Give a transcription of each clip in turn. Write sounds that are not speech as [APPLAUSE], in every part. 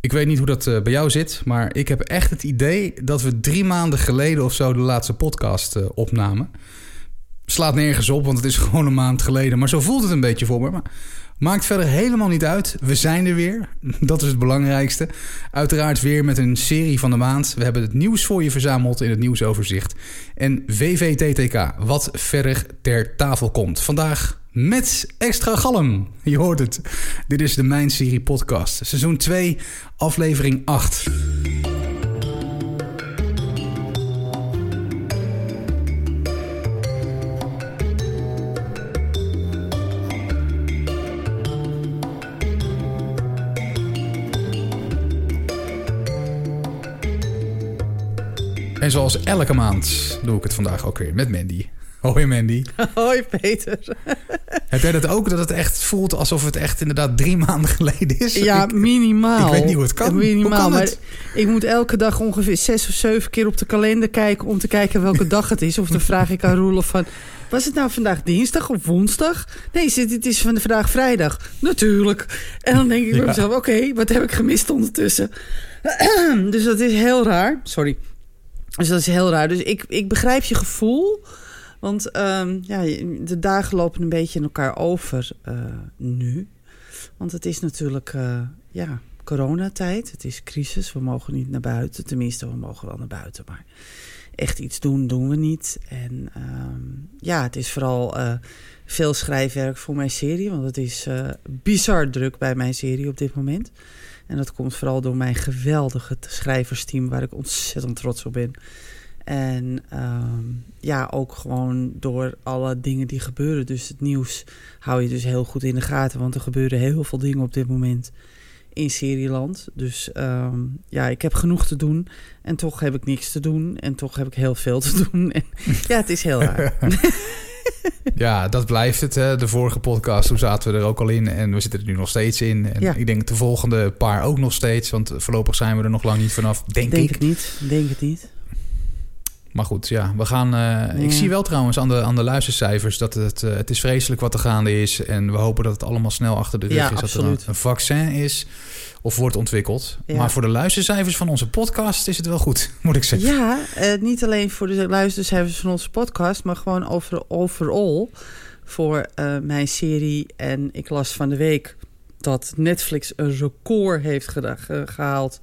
Ik weet niet hoe dat eh, bij jou zit, maar ik heb echt het idee dat we drie maanden geleden of zo de laatste podcast eh, opnamen. Slaat nergens op, want het is [LAUGHS] gewoon een maand geleden. Maar zo voelt het een beetje voor me. Maar maakt verder helemaal niet uit. We zijn er weer. [LAUGHS] Dat is het belangrijkste. Uiteraard weer met een serie van de maand. We hebben het nieuws voor je verzameld in het nieuwsoverzicht. En VVTTK, wat verder ter tafel komt. Vandaag met extra galm. Je hoort het. Dit is de Mijn Serie podcast. Seizoen 2, aflevering 8. En zoals elke maand doe ik het vandaag ook weer met Mandy. Hoi Mandy. [LAUGHS] Hoi Peter. [LAUGHS] Heb jij dat ook, dat het echt voelt alsof het echt inderdaad drie maanden geleden is? Ja, Ik- minimaal. Ik weet niet hoe het kan. Minimaal, Hoe kan maar het? ik moet elke dag ongeveer zes of zeven keer op de kalender kijken... om te kijken welke dag het is. Of dan vraag ik aan Roelof van... Was het nou vandaag dinsdag of woensdag? Nee, zit- het is van vandaag vrijdag. Natuurlijk. En dan denk ik bij Ja. mezelf... Oké, wat heb ik gemist ondertussen? [CLEARS THROAT] dus dat is heel raar. Sorry. Dus dat is heel raar. Dus ik, ik begrijp je gevoel... Want ehm, ja, de dagen lopen een beetje in elkaar over eh, nu. Want het is natuurlijk uh, ja, coronatijd. Het is crisis. We mogen niet naar buiten. Tenminste, we mogen wel naar buiten. Maar echt iets doen, doen we niet. En um, ja, het is vooral uh, veel schrijfwerk voor mijn serie. Want het is bizar druk bij mijn serie op dit moment. En dat komt vooral door mijn geweldige schrijversteam... waar ik ontzettend trots op ben. En um, ja, ook gewoon door alle dingen die gebeuren. Dus het nieuws hou je dus heel goed in de gaten. Want er gebeuren heel veel dingen op dit moment in Serieland. Dus um, ja, ik heb genoeg te doen. En toch heb ik niks te doen. En toch heb ik heel veel te doen. En [LAUGHS] ja, het is heel raar. [LAUGHS] Ja, dat blijft het. Hè. De vorige podcast, toen zaten we er ook al in. En we zitten er nu nog steeds in. En Ja. ik denk de volgende paar ook nog steeds. Want voorlopig zijn we er nog lang niet vanaf, denk, Denk ik. het niet. Denk het niet. Maar goed, ja, we gaan. eh, Ik zie wel trouwens aan de, aan de luistercijfers dat het, eh, het is vreselijk wat er gaande is. En we hopen dat het allemaal snel achter de rug Ja, is. Dat er een, vaccin is of wordt ontwikkeld. Ja. Maar voor de luistercijfers van onze podcast is het wel goed, [LAUGHS] moet ik zeggen. Ja, eh, niet alleen voor de luistercijfers van onze podcast, maar gewoon over, overall voor mijn serie. En ik las van de week dat Netflix een record heeft ge- gehaald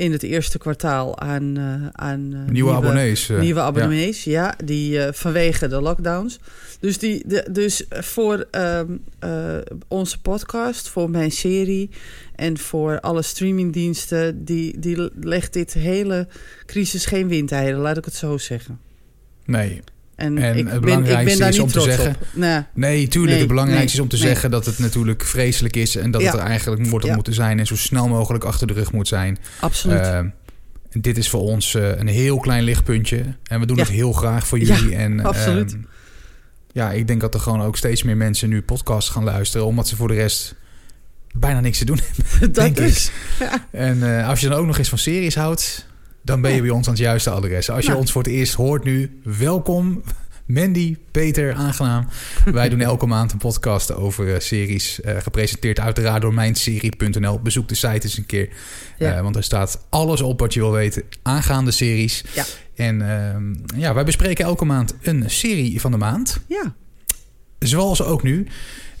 in het eerste kwartaal aan, eh, aan eh, Nieuwe, abonnees. eh, nieuwe abonnees, ja, die vanwege de lockdowns. Dus, die, de, dus voor ehm, eh, onze podcast, voor mijn serie en voor alle streamingdiensten, die, die legt dit hele crisis geen windeieren, laat ik het zo zeggen. Nee, En, En ik, het ben, ik ben belangrijkste daar is niet om te zeggen- op. Nee, nee, tuurlijk. Nee, het belangrijkste nee, is om te zeggen dat het natuurlijk vreselijk is. En dat Ja. het er eigenlijk wordt Ja. moeten zijn. En zo snel mogelijk achter de rug moet zijn. absoluut. Eh, dit is voor ons eh, een heel klein lichtpuntje. En we doen Ja. het heel graag voor jullie. en, absoluut. ehm, ja, ik denk dat er gewoon ook steeds meer mensen nu podcasts gaan luisteren. Omdat ze voor de rest bijna niks te doen hebben. [LAUGHS] dat denk ik. is. En eh, als je dan ook nog eens van series houdt... dan ben je bij ons aan het juiste adres. Als je Nou. ons voor het eerst hoort nu, welkom. Mandy, Peter, aangenaam. Wij doen elke maand een podcast over eh, series. eh, gepresenteerd uiteraard door mijnserie.nl. Bezoek de site eens een keer. Ja. Eh, want er staat alles op wat je wil weten aangaande series. Ja. En ehm, ja, wij bespreken elke maand een serie van de maand. ja, Zoals ook nu.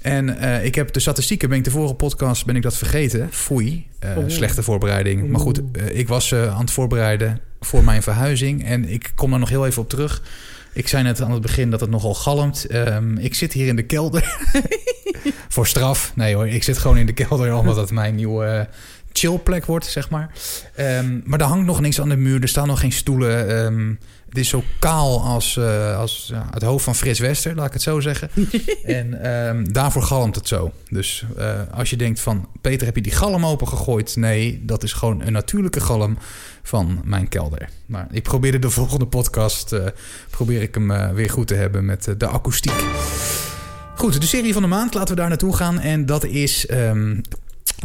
En eh, ik heb de statistieken, ben ik de vorige podcast ben ik dat vergeten. Foei, eh, slechte voorbereiding. Maar goed, eh, ik was aan het voorbereiden voor mijn verhuizing. En ik kom daar nog heel even op terug. Ik zei net aan het begin dat het nogal galmt. Ehm, ik zit hier in de kelder. [LAUGHS] voor straf. Nee hoor, ik zit gewoon in de kelder... [LAUGHS] omdat het mijn nieuwe chillplek wordt, zeg maar. Ehm, maar er hangt nog niks aan de muur. Er staan nog geen stoelen. Ehm, het is zo kaal als, eh, als ja, het hoofd van Frits Wester, laat ik het zo zeggen. [LAUGHS] en ehm, daarvoor galmt het zo. Dus eh, als je denkt van... Peter, heb je die galm open gegooid? Nee, dat is gewoon een natuurlijke galm van mijn kelder. Maar ik probeerde de volgende podcast... eh, probeer ik hem weer goed te hebben met de akoestiek. Goed, de serie van de maand. Laten we daar naartoe gaan. En dat is... ehm,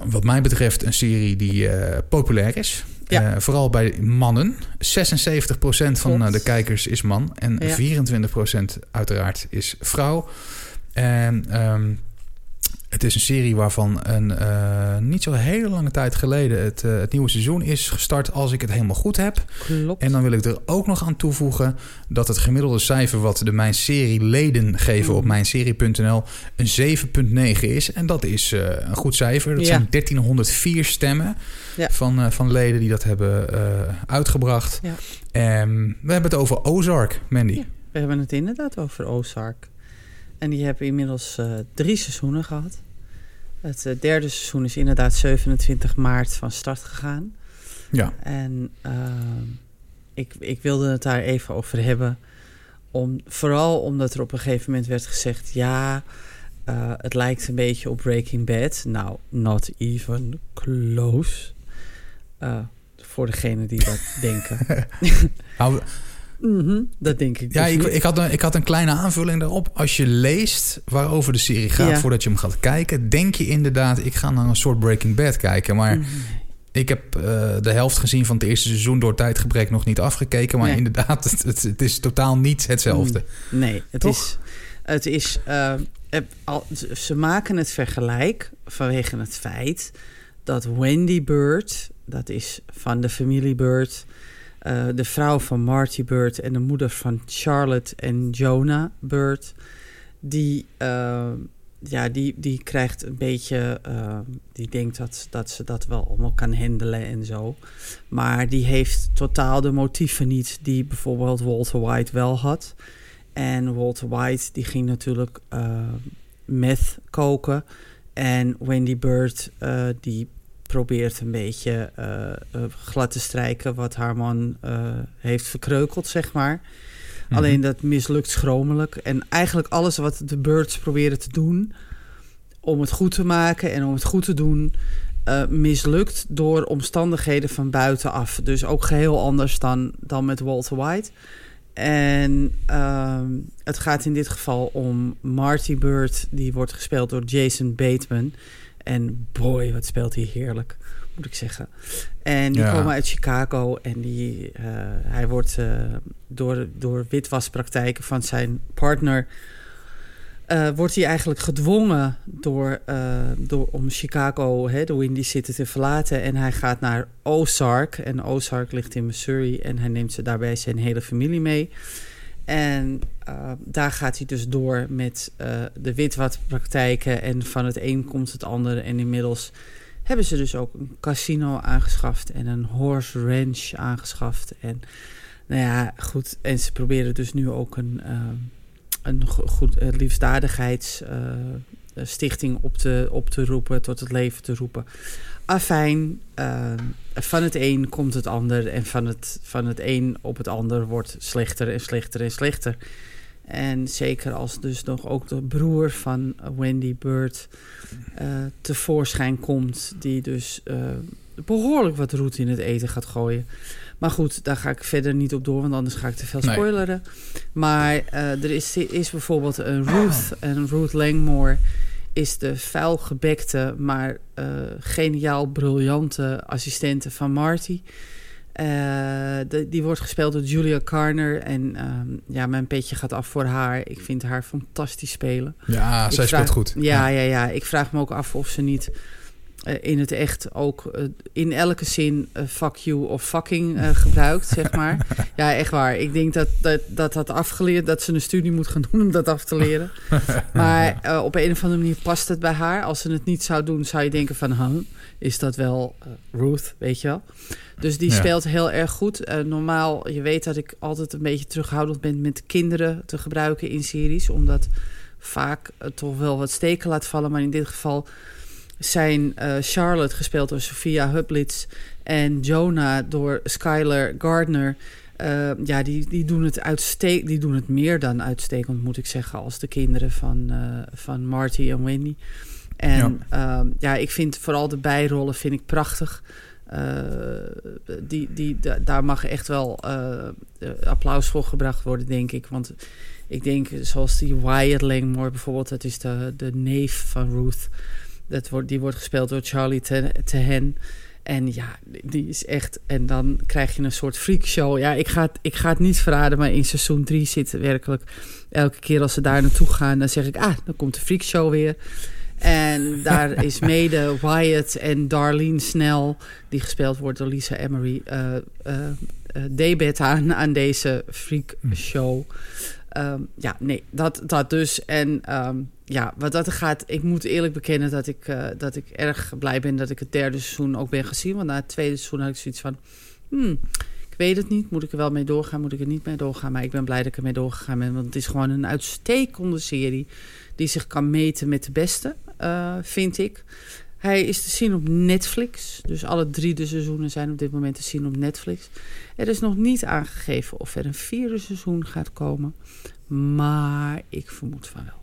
wat mij betreft een serie die populair is. Ja. Eh, vooral bij mannen. 76% van eh, de kijkers is man. En Ja. 24% uiteraard is vrouw. En ehm, Het is een serie waarvan een uh, niet zo hele lange tijd geleden het, uh, het, nieuwe seizoen is gestart, als ik het helemaal goed heb. Klopt. En dan wil ik er ook nog aan toevoegen dat het gemiddelde cijfer wat de Mijn Serie leden geven Mm. op mijnserie.nl een 7,9 is. En dat is uh, een goed cijfer. Dat Ja. zijn 1304 stemmen Ja. van, van leden die dat hebben uitgebracht. Ja. En we hebben het over Ozark, Mandy. We hebben het inderdaad over Ozark. En die hebben inmiddels drie seizoenen gehad. Het uh, derde seizoen is inderdaad 27 maart van start gegaan. Ja. En uh, ik, ik wilde het daar even over hebben. Om, vooral omdat er op een gegeven moment werd gezegd... ja, uh, het lijkt een beetje op Breaking Bad. Nou, not even close. Uh, voor degenen die dat [LAUGHS] denken. nou, Mm -hmm, dat denk ik. Ja, ik, ik, had een, ik had een kleine aanvulling daarop. Als je leest waarover de serie gaat Ja. voordat je hem gaat kijken, denk je inderdaad, ik ga naar een soort Breaking Bad kijken. Maar Mhm. ik heb uh, de helft gezien van het eerste seizoen door tijdgebrek nog niet afgekeken. Maar Nee. inderdaad, het, het, het is totaal niet hetzelfde. Nee, het Toch? is. Het is uh, al, ze maken het vergelijk vanwege het feit dat Wendy Bird, dat is van de familie Bird, uh, de vrouw van Marty Bird en de moeder van Charlotte en Jonah Bird, die, uh, ja, die, die krijgt een beetje, uh, die denkt dat, dat ze dat wel allemaal kan handelen en zo. Maar die heeft totaal de motieven niet die bijvoorbeeld Walter White wel had. En Walter White die ging natuurlijk meth koken. En Wendy Bird die probeert een beetje uh, glad te strijken wat haar man uh, heeft verkreukeld, zeg maar. -hmm. Alleen dat mislukt schromelijk. En eigenlijk alles wat de Birds proberen te doen om het goed te maken en om het goed te doen, uh, mislukt door omstandigheden van buitenaf. Dus ook geheel anders dan, dan met Walter White. En uh, het gaat in dit geval om Marty Bird, die wordt gespeeld door Jason Bateman. En boy, wat speelt hij heerlijk, moet ik zeggen. En die Ja. komen uit Chicago en die, uh, hij wordt uh, door, door witwaspraktijken van zijn partner... Uh, wordt hij eigenlijk gedwongen door, door, om Chicago, hè, de Windy City, te verlaten. En hij gaat naar Ozark. En Ozark ligt in Missouri. En hij neemt ze daarbij zijn hele familie mee. En uh, daar gaat hij dus door met uh, de witwatpraktijken. En van het een komt het andere. En inmiddels hebben ze dus ook een casino aangeschaft. En een horse ranch aangeschaft. En nou ja, goed. En ze proberen dus nu ook een, uh, een goed liefdadigheidsstichting op, te, op te roepen. Tot het leven te roepen. Afijn, uh, van het een komt het ander en van het, van het een op het ander wordt slechter en slechter en slechter. En zeker als dus nog ook de broer van Wendy Bird uh, tevoorschijn komt, die dus uh, behoorlijk wat roet in het eten gaat gooien. Maar goed, daar ga ik verder niet op door, want anders ga ik te veel spoileren. Nee. Maar uh, er is, is bijvoorbeeld een Ruth, en Ruth Langmore is de vuilgebekte, maar uh, geniaal briljante assistente van Marty. Uh, de, die wordt gespeeld door Julia Garner. En um, ja, mijn petje gaat af voor haar. Ik vind haar fantastisch spelen. Ja, ik zij vraag, speelt goed. Ja, ja, ja. Ik vraag me ook af of ze niet in het echt ook uh, in elke zin fuck you of fucking gebruikt, zeg [LAUGHS] maar. Ja, echt waar. Ik denk dat dat, dat dat afgeleerd, dat ze een studie moet gaan doen om dat af te leren. [LAUGHS] Maar uh, op een of andere manier past het bij haar. Als ze het niet zou doen, zou je denken van, huh, is dat wel uh, Ruth, weet je wel? Dus die ja. speelt heel erg goed. Uh, normaal, je weet dat ik altijd een beetje terughoudend ben met kinderen te gebruiken in series. Omdat vaak toch wel wat steken laat vallen. Maar in dit geval zijn uh, Charlotte gespeeld door Sophia Hublitz en Jonah door Skylar Gardner. Uh, ja, die, die, doen het uitstek die doen het meer dan uitstekend, moet ik zeggen, als de kinderen van, uh, van Marty en Wendy. En ja. Uh, ja, ik vind vooral de bijrollen vind ik prachtig. Die, die, da, daar mag echt wel applaus voor gebracht worden, denk ik. Want ik denk, zoals die Wyatt Langmore bijvoorbeeld, dat is de, de neef van Ruth. Dat wordt, die wordt gespeeld door Charlie Tehen. En ja, die is echt... En dan krijg je een soort freakshow. Ja, ik ga, het, ik ga het niet verraden, maar in seizoen 3 zit werkelijk... Elke keer als ze daar naartoe gaan, dan zeg ik... Ah, dan komt de freakshow weer. En daar [LAUGHS] is mede Wyatt en Darlene Snell, die gespeeld wordt door Lisa Emery, uh, uh, debet aan, aan deze freak show. Um, ja, nee, dat, dat dus. En um, ja, wat dat gaat, ik moet eerlijk bekennen dat ik, uh, dat ik erg blij ben dat ik het derde seizoen ook ben gezien. Want na het tweede seizoen had ik zoiets van, hmm, ik weet het niet. Moet ik er wel mee doorgaan? Moet ik er niet mee doorgaan? Maar ik ben blij dat ik ermee doorgegaan ben. Want het is gewoon een uitstekende serie die zich kan meten met de beste, uh, vind ik. Hij is te zien op Netflix. Dus alle drie de seizoenen zijn op dit moment te zien op Netflix. Er is nog niet aangegeven of er een vierde seizoen gaat komen. Maar ik vermoed van wel.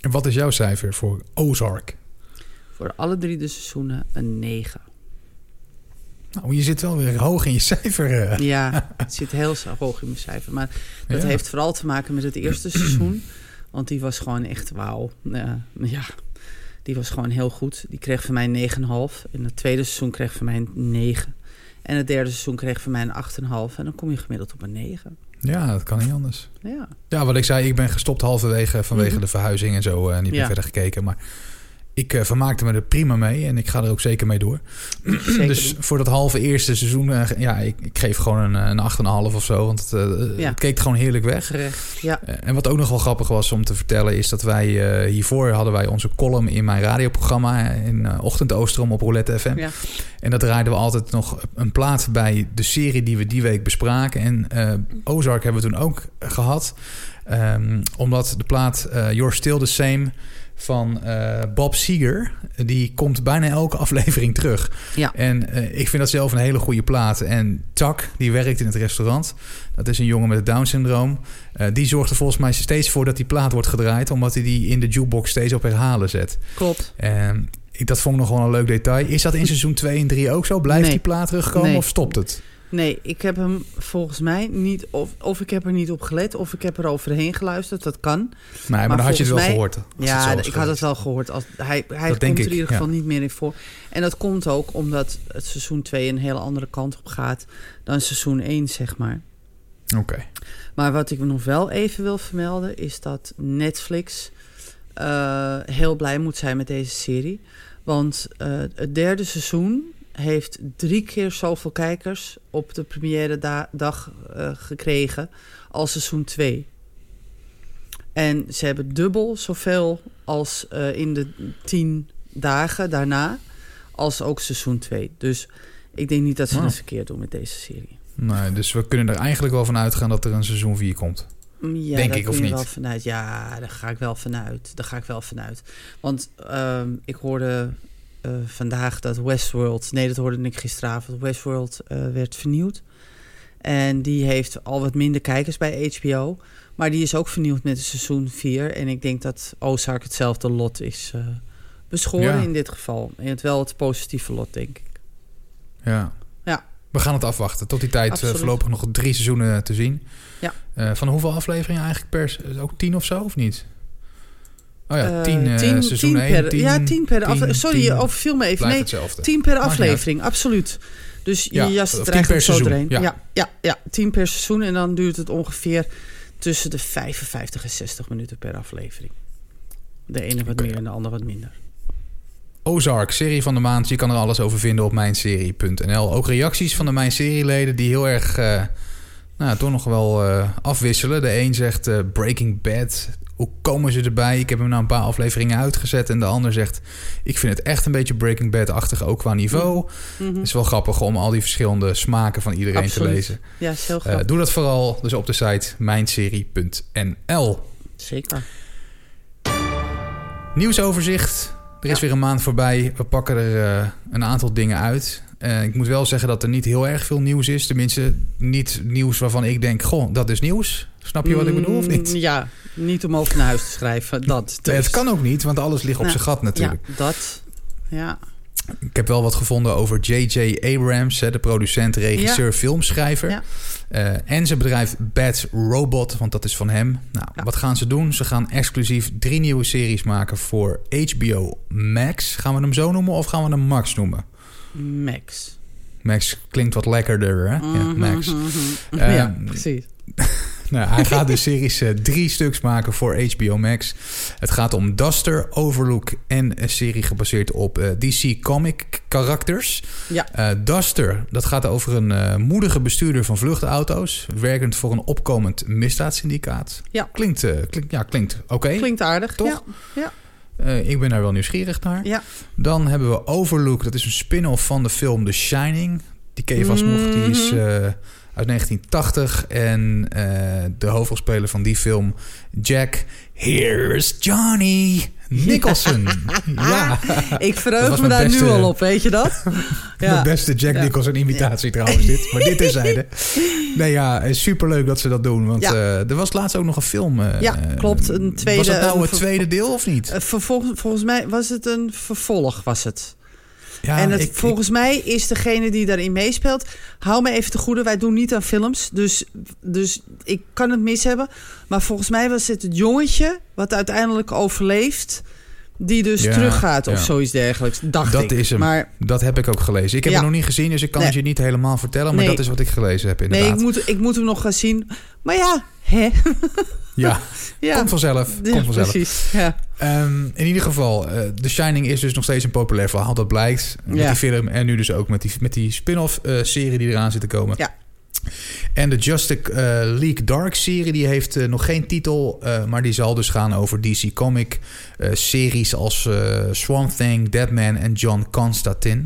En wat is jouw cijfer voor Ozark? Voor alle drie de seizoenen een 9. Nou, je zit wel weer hoog in je cijfer. Uh. Ja, [LAUGHS] het zit heel hoog in mijn cijfer. Maar dat ja. heeft vooral te maken met het eerste seizoen. Want die was gewoon echt wauw. Ja, die was gewoon heel goed. Die kreeg van mij 9,5. In het tweede seizoen kreeg van mij een 9. En het derde seizoen kreeg van mij een 8,5. En dan kom je gemiddeld op een 9. Ja, dat kan niet anders. Ja, ja wat ik zei, ik ben gestopt halverwege vanwege mm -hmm. de verhuizing en zo. Uh, niet meer Ja. verder gekeken. Maar ik uh, vermaakte me er prima mee en ik ga er ook zeker mee door. Zeker dus voor dat halve eerste seizoen, uh, ja, ik, ik, geef gewoon een, een 8,5 of zo. Want het, Ja. het keek gewoon heerlijk weg. Ja. Eh, En wat ook nog wel grappig was om te vertellen, is dat wij eh, hiervoor hadden wij onze column in mijn radioprogramma in uh, Ochtendoostrom op Roulette FM. Ja. En dat draaiden we altijd nog een plaat bij de serie die we die week bespraken. En eh, Ozark hebben we toen ook gehad. Um, omdat de plaat eh, You're Still the Same van uh, Bob Seger, die komt bijna elke [LAUGHS] aflevering terug. Ja. En uh, ik vind dat zelf een hele goede plaat. En Tak, die werkt in het restaurant. Dat is een jongen met het Down-syndroom. Uh, die zorgt er volgens mij steeds voor dat die plaat wordt gedraaid... omdat hij die in de jukebox steeds op herhalen zet. Klopt. En ik, dat vond ik nog wel een leuk detail. Is dat in seizoen 2 en 3 ook zo? Blijft Nee. die plaat terugkomen Nee. of stopt het? Nee, ik heb hem volgens mij niet... Of, of ik heb er niet op gelet, of ik heb er overheen geluisterd. Dat kan. Nee, maar, Maar dan had je het wel mij- gehoord. Ja, ik had het wel gehoord. Als, hij hij Dat komt er in ieder geval ja. niet meer in voor. En dat komt ook omdat het seizoen 2 een hele andere kant op gaat... dan seizoen 1, zeg maar. Oké. Maar wat ik nog wel even wil vermelden... is dat Netflix eh, heel blij moet zijn met deze serie. Want eh, het derde seizoen heeft drie keer zoveel kijkers... op de première da- dag eh, gekregen als seizoen 2. En ze hebben dubbel zoveel als eh, in de tien dagen daarna... als ook seizoen 2. Dus ik denk niet dat ze Wauw. het verkeerd doen met deze serie. Nee, dus we kunnen er eigenlijk wel van uitgaan dat er een seizoen 4 komt. Ja, Denk daar ik, of niet? Wel vanuit. Ja, daar ga ik wel vanuit. Daar ga ik wel vanuit. Want ehm, ik hoorde eh, vandaag dat Westworld... Nee, dat hoorde ik gisteravond. Westworld eh, werd vernieuwd. En die heeft al wat minder kijkers bij HBO. Maar die is ook vernieuwd met seizoen 4. En ik denk dat Ozark hetzelfde lot is eh, beschoren Ja. in dit geval. En het wel het positieve lot, denk ik. Ja. Ja. We gaan het afwachten. Tot die tijd voorlopig nog drie seizoenen te zien. Ja. Van hoeveel afleveringen eigenlijk per... Ook tien of zo, of niet? Oh ja, Eh, tien, tien- seizoen tien 1. per, ja, tien per aflevering. Sorry, je overviel me even. Nee, hetzelfde. Tien per aflevering, absoluut. Dus je Ja, jast of het eigenlijk zo doorheen. ja. Ja. Ja, ja, tien per seizoen. En dan duurt het ongeveer tussen de 55 en 60 minuten per aflevering. De ene wat meer en de ander wat minder. Ozark, serie van de maand. Je kan er alles over vinden op mijnserie.nl. Ook reacties van de Mijn Serieleden die heel erg... eh, nou, toch nog wel afwisselen. De een zegt Breaking Bad. Hoe komen ze erbij? Ik heb hem nou een paar afleveringen uitgezet. En de ander zegt... Ik vind het echt een beetje Breaking Bad-achtig, ook qua niveau. Mhm. Het is wel grappig om al die verschillende smaken van iedereen Absoluut. te lezen. Ja, is heel Eh, grappig. doe dat vooral dus op de site mijnserie.nl. Zeker. Nieuwsoverzicht. Er is Ja. weer een maand voorbij. We pakken er eh, een aantal dingen uit. Eh, ik moet wel zeggen dat er niet heel erg veel nieuws is. Tenminste, niet nieuws waarvan ik denk... Goh, dat is nieuws. Snap je wat ik bedoel of niet? Mm, Ja, niet om over naar huis te schrijven. Dat. Nee, het dus. kan ook niet, want alles ligt op zijn gat natuurlijk. Ja, dat. Ja. Ik heb wel wat gevonden over J.J. Abrams, de producent, regisseur, Ja. filmschrijver. Ja. Eh, en zijn bedrijf Bad Robot, want dat is van hem. Nou, Ja. wat gaan ze doen? Ze gaan exclusief drie nieuwe series maken voor HBO Max. Gaan we hem zo noemen of gaan we hem Max noemen? Max. Max klinkt wat lekkerder, hè? Ja, Mhm, Max. mhm, mhm. Ja, precies. [LAUGHS] Nou, hij gaat de [LAUGHS] series eh, drie stuks maken voor HBO Max. Het gaat om Duster, Overlook en een serie gebaseerd op eh, DC Comic karakters. Ja. Eh, Duster, dat gaat over een moedige bestuurder van vluchtauto's... werkend voor een opkomend misdaadsyndicaat. Ja. Klinkt, klinkt, ja, klinkt oké. Klinkt aardig. Toch? Ja. Ja. Eh, ik ben daar wel nieuwsgierig naar. ja. Dan hebben we Overlook. Dat is een spin-off van de film The Shining. Die ken je vast nog. Die is Mhm. Uit 1980. En eh, de hoofdrolspeler van die film, Jack... Here's Johnny Nicholson. [LAUGHS] ja, Ik verheug me daar beste- nu al op, weet je dat? [LAUGHS] de beste Jack Ja. Nicholson imitatie trouwens dit. Maar dit terzijde. Nee ja, eh, superleuk dat ze dat doen. Want Ja. eh, er was laatst ook nog een film. Ja, klopt. Een tweede- was dat nou een het tweede deel of niet? Vervolg- volgens mij was het een vervolg, was het. Ja, en het, ik- ik- volgens mij is degene die daarin meespeelt... Hou me even te goede, wij doen niet aan films. Dus, dus ik kan het mis hebben. Maar volgens mij was het het jongetje... wat uiteindelijk overleeft... die dus Ja, teruggaat of ja. zoiets dergelijks. Dacht Dat ik. is hem. Maar Dat heb ik ook gelezen. Ik heb Ja. het nog niet gezien, dus ik kan Nee. het je niet helemaal vertellen. Maar Nee. dat is wat ik gelezen heb, nee, inderdaad. ik moet, ik moet hem nog gaan zien. Maar ja, hè? Ja, [LAUGHS] komt vanzelf. ja, komt vanzelf. precies. Ja. Ehm, in ieder geval, eh The Shining is dus nog steeds een populair verhaal. Dat blijkt met Ja. die film en nu dus ook met die, met die spin-off eh, serie die eraan zit te komen. Ja. En de Justice eh, League Dark serie die heeft nog geen titel, maar die zal dus gaan over DC Comic series als Swamp Thing, Deadman en John Constantine.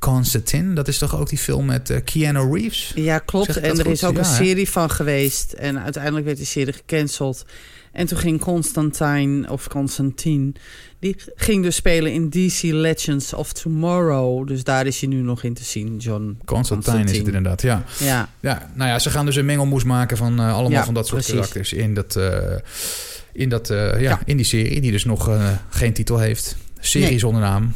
Constantine, dat is toch ook die film met eh, Keanu Reeves? Ja, klopt. En er goed? is ook Ja, een serie van geweest. En uiteindelijk werd die serie gecanceld. En toen ging Constantine, of Constantine... die ging dus spelen in DC Legends of Tomorrow. Dus daar is hij nu nog in te zien, John Constantine is het inderdaad, ja. Ja, Ja, nou ja, ze gaan dus een mengelmoes maken van eh, allemaal Ja, van dat soort precies. karakters in, dat, eh, in, dat, ja, Ja. in die serie, die dus nog geen titel heeft. Serie Nee. zonder naam.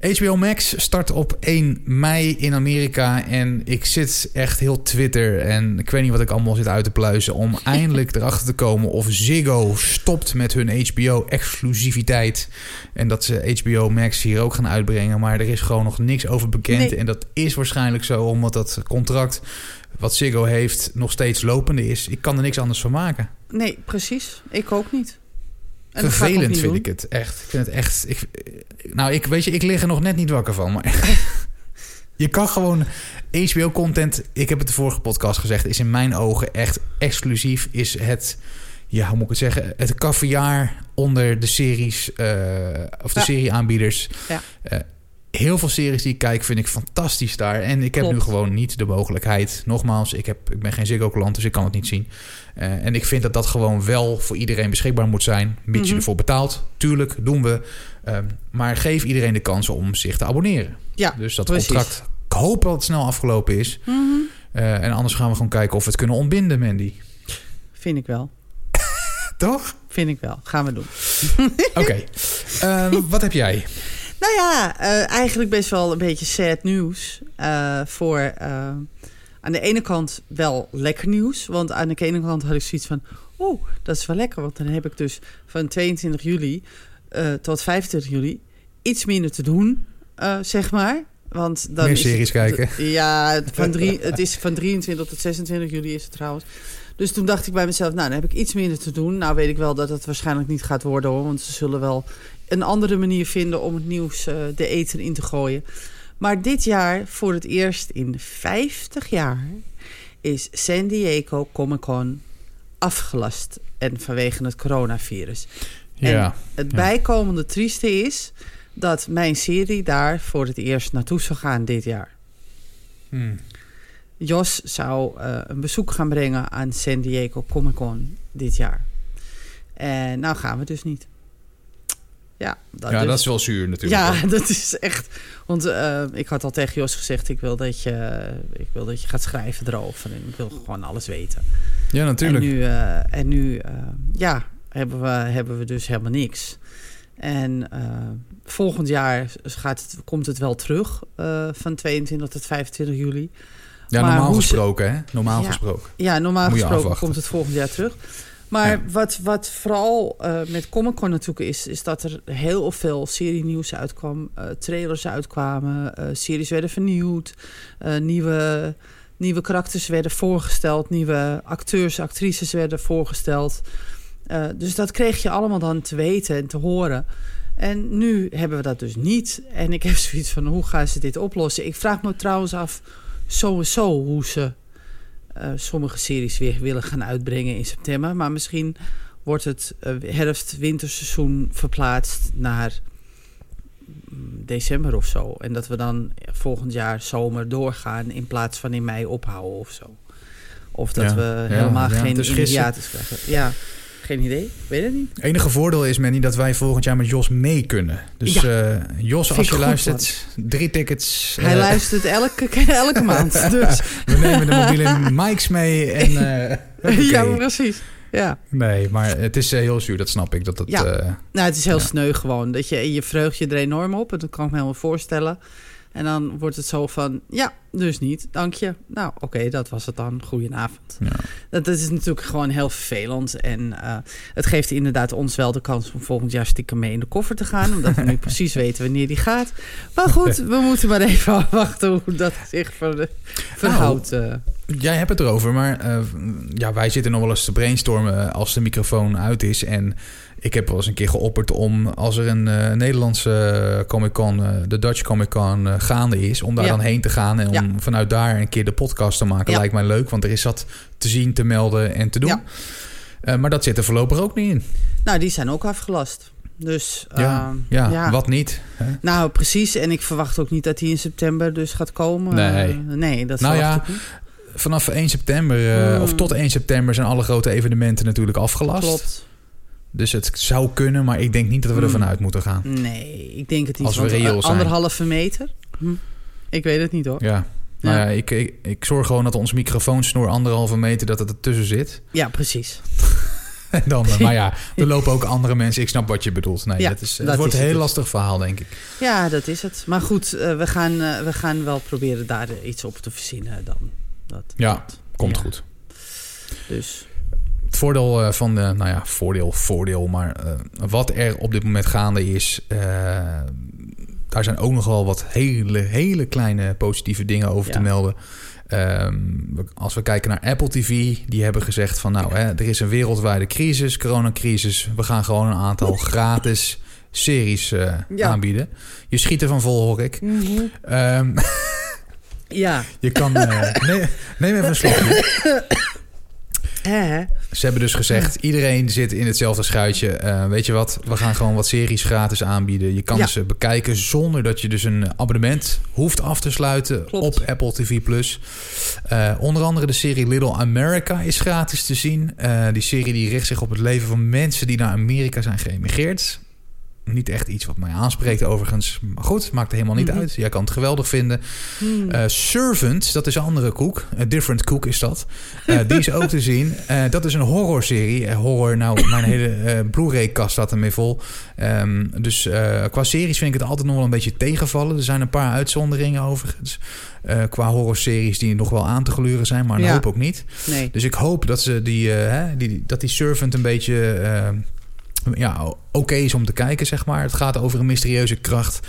HBO Max start op 1 mei in Amerika. En ik zit echt heel Twitter en ik weet niet wat ik allemaal zit uit te pluizen... om [LAUGHS] eindelijk erachter te komen of Ziggo stopt met hun HBO-exclusiviteit. En dat ze HBO Max hier ook gaan uitbrengen. Maar er is gewoon nog niks over bekend. Nee. En dat is waarschijnlijk zo omdat dat contract wat Ziggo heeft nog steeds lopende is. Ik kan er niks anders van maken. nee, precies. Ik ook niet. En Vervelend vind doen. ik het echt. Ik vind het echt. Ik, nou, ik weet je, ik lig er nog net niet wakker van. Maar [LAUGHS] je kan gewoon HBO-content. Ik heb het de vorige podcast gezegd. Is in mijn ogen echt exclusief. Is het. Ja, hoe moet ik het zeggen? Het caviar onder de series. eh, of de Ja. serieaanbieders. Ja. Eh, heel veel series die ik kijk vind ik fantastisch daar. En ik heb Klopt. nu gewoon niet de mogelijkheid. Nogmaals, ik, heb, ik ben geen Ziggo-klant, dus ik kan het niet zien. Eh, en ik vind dat dat gewoon wel voor iedereen beschikbaar moet zijn. Mits je Mhm. ervoor betaalt. Tuurlijk, doen we. Ehm, maar geef iedereen de kans om zich te abonneren. Ja, Dus dat precies. contract, ik hoop dat het snel afgelopen is. Mhm. Eh, en anders gaan we gewoon kijken of we het kunnen ontbinden, Mandy. Vind ik wel. [LAUGHS] Toch? Vind ik wel. Gaan we doen. [LAUGHS] Oké. [LAUGHS] Ehm, wat heb jij? Nou ja, eh, eigenlijk best wel een beetje sad nieuws. eh, voor eh, aan de ene kant wel lekker nieuws. Want aan de ene kant had ik zoiets van... Oh, dat is wel lekker. Want dan heb ik dus van 22 juli tot 25 juli iets minder te doen, zeg maar. Want dan Meer is series het, kijken. Ja, van drie, het is van 23 tot 26 juli is het trouwens. Dus toen dacht ik bij mezelf, nou, dan heb ik iets minder te doen. Nou weet ik wel dat het waarschijnlijk niet gaat worden hoor. Want ze zullen wel een andere manier vinden om het nieuws eh, de eten in te gooien. Maar dit jaar, voor het eerst in 50 jaar, is San Diego Comic Con afgelast. En vanwege het coronavirus. En Ja. Het ja. bijkomende trieste is dat mijn serie daar voor het eerst naartoe zou gaan dit jaar. Hmm. Jos zou eh, een bezoek gaan brengen aan San Diego Comic Con dit jaar. En nou gaan we dus niet. Ja, dat, ja, dus- dat is wel zuur natuurlijk. ja, [LAUGHS] dat is echt. Want eh, ik had al tegen Jos gezegd: ik wil dat je, ik wil dat je gaat schrijven erover. En ik wil gewoon alles weten. Ja, natuurlijk. En nu, eh, en nu eh, ja, hebben we, hebben we dus helemaal niks. En volgend jaar gaat het, komt het wel terug van 22 tot 25 juli. ja, maar normaal gesproken, hè? Normaal Ja. gesproken. Ja, normaal gesproken komt het volgend jaar terug. Maar Ja. wat, wat vooral eh, met Comic Con natuurlijk is, is dat er heel veel serie-nieuws uitkwam. eh, trailers uitkwamen, eh, series werden vernieuwd, nieuwe nieuwe karakters werden voorgesteld, nieuwe acteurs, actrices werden voorgesteld. Dus dat kreeg je allemaal dan te weten en te horen. En nu hebben we dat dus niet. En ik heb zoiets van, hoe gaan ze dit oplossen? Ik vraag me trouwens af, sowieso, hoe ze sommige series weer willen gaan uitbrengen in september. Maar misschien wordt het uh, herfst-winterseizoen verplaatst naar mm, december of zo. En dat we dan volgend jaar zomer doorgaan in plaats van in mei ophouden of zo. Of dat Ja, we helemaal ja, geen hiatus krijgen. Ja, geen idee. Weet het niet. Het enige voordeel is, Manny, dat wij volgend jaar met Jos mee kunnen. Dus Ja. eh, Jos, Vind als je goed, luistert, drie tickets. Hij eh, luistert elke, elke maand. [LAUGHS] Dus We nemen de mobiele mics mee. En, eh, [LAUGHS] ja, precies. Ja. Nee, maar het is heel zuur, dat snap ik. Dat het, Ja. Nou, het is heel Ja. sneu gewoon. Dat je, je verheugt je er enorm op. En dat kan ik me helemaal voorstellen. En dan wordt het zo van, ja, dus niet, dank je. Nou, oké, dat was het dan. Goedenavond. ja. Dat, dat is natuurlijk gewoon heel vervelend. En eh, het geeft inderdaad ons wel de kans om volgend jaar stiekem mee in de koffer te gaan. Omdat we nu [LAUGHS] precies weten wanneer die gaat. Maar goed, we [LAUGHS] moeten maar even afwachten hoe dat zich ver, verhoudt. eh. Jij hebt het erover, maar eh, ja, wij zitten nog wel eens te brainstormen als de microfoon uit is. En ik heb wel eens een keer geopperd om, als er een Nederlandse Comic-Con, eh, de Dutch Comic-Con eh, gaande is, om daar Ja. dan heen te gaan en om Ja. vanuit daar een keer de podcast te maken. Ja. Lijkt mij leuk, want er is wat te zien, te melden en te doen. Ja. Eh, maar dat zit er voorlopig ook niet in. Nou, die zijn ook afgelast. Dus Ja, eh, ja, wat niet. Hè? Nou, precies. En ik verwacht ook niet dat die in september dus gaat komen. Nee. Eh, nee, dat Nou ja, niet. Vanaf 1 september, eh, Hmm. of tot 1 september, zijn alle grote evenementen natuurlijk afgelast. Klopt. Dus het zou kunnen, maar ik denk niet dat we Hmm. ervan uit moeten gaan. Nee, ik denk het niet. Als we reëel zijn. Anderhalve meter? Hm. Ik weet het niet hoor. Ja. Nou Ja. ja, ik, ik, ik zorg gewoon dat onze microfoonsnoer anderhalve meter dat het ertussen zit. [LAUGHS] Ja, precies. [LAUGHS] En dan, maar ja, er [LAUGHS] lopen ook andere mensen. Ik snap wat je bedoelt. Nee, Ja, dat is, dat het wordt is een heel dus. lastig verhaal, denk ik. Ja, dat is het. Maar goed, eh, we, gaan, eh, we gaan wel proberen daar eh, iets op te verzinnen dan. Dat, Ja, dat. Komt Ja. goed. Dus Het voordeel van de, nou ja, voordeel, voordeel, maar wat er op dit moment gaande is, daar zijn ook nog wel wat hele, hele kleine positieve dingen over Ja. te melden. Ehm, als we kijken naar Apple TV, die hebben gezegd van nou, hè, er is een wereldwijde crisis, coronacrisis. We gaan gewoon een aantal [LAUGHS] gratis series eh, Ja. aanbieden. Je schiet ervan vol, hoor ik. Ehm, ja, [LAUGHS] je kan... eh, [LAUGHS] neem, neem even een slokje. [COUGHS] hè? Ze hebben dus gezegd, iedereen zit in hetzelfde schuitje. Eh, weet je wat, we gaan gewoon wat series gratis aanbieden. Je kan Ja. ze bekijken zonder dat je dus een abonnement hoeft af te sluiten Klopt. op Apple TV+. Eh, onder andere de serie Little America is gratis te zien. Eh, die serie die richt zich op het leven van mensen die naar Amerika zijn geëmigreerd. Niet echt iets wat mij aanspreekt overigens. Maar goed, maakt helemaal niet Mhm. uit. Jij kan het geweldig vinden. Hmm. Eh, Servant, dat is een andere koek. A different cook is dat. Eh, die is ook te [LAUGHS] zien. Eh, dat is een horrorserie. Eh, horror, nou, mijn hele eh, Blu-ray-kast staat ermee vol. Ehm, dus eh, qua series vind ik het altijd nog wel een beetje tegenvallen. Er zijn een paar uitzonderingen overigens. Eh, qua horrorseries die nog wel aan te gluren zijn, maar een Ja. hoop ook niet. nee. Dus ik hoop dat, ze die, eh, hè, die, dat die Servant een beetje eh, ja, oké is om te kijken, zeg maar. Het gaat over een mysterieuze kracht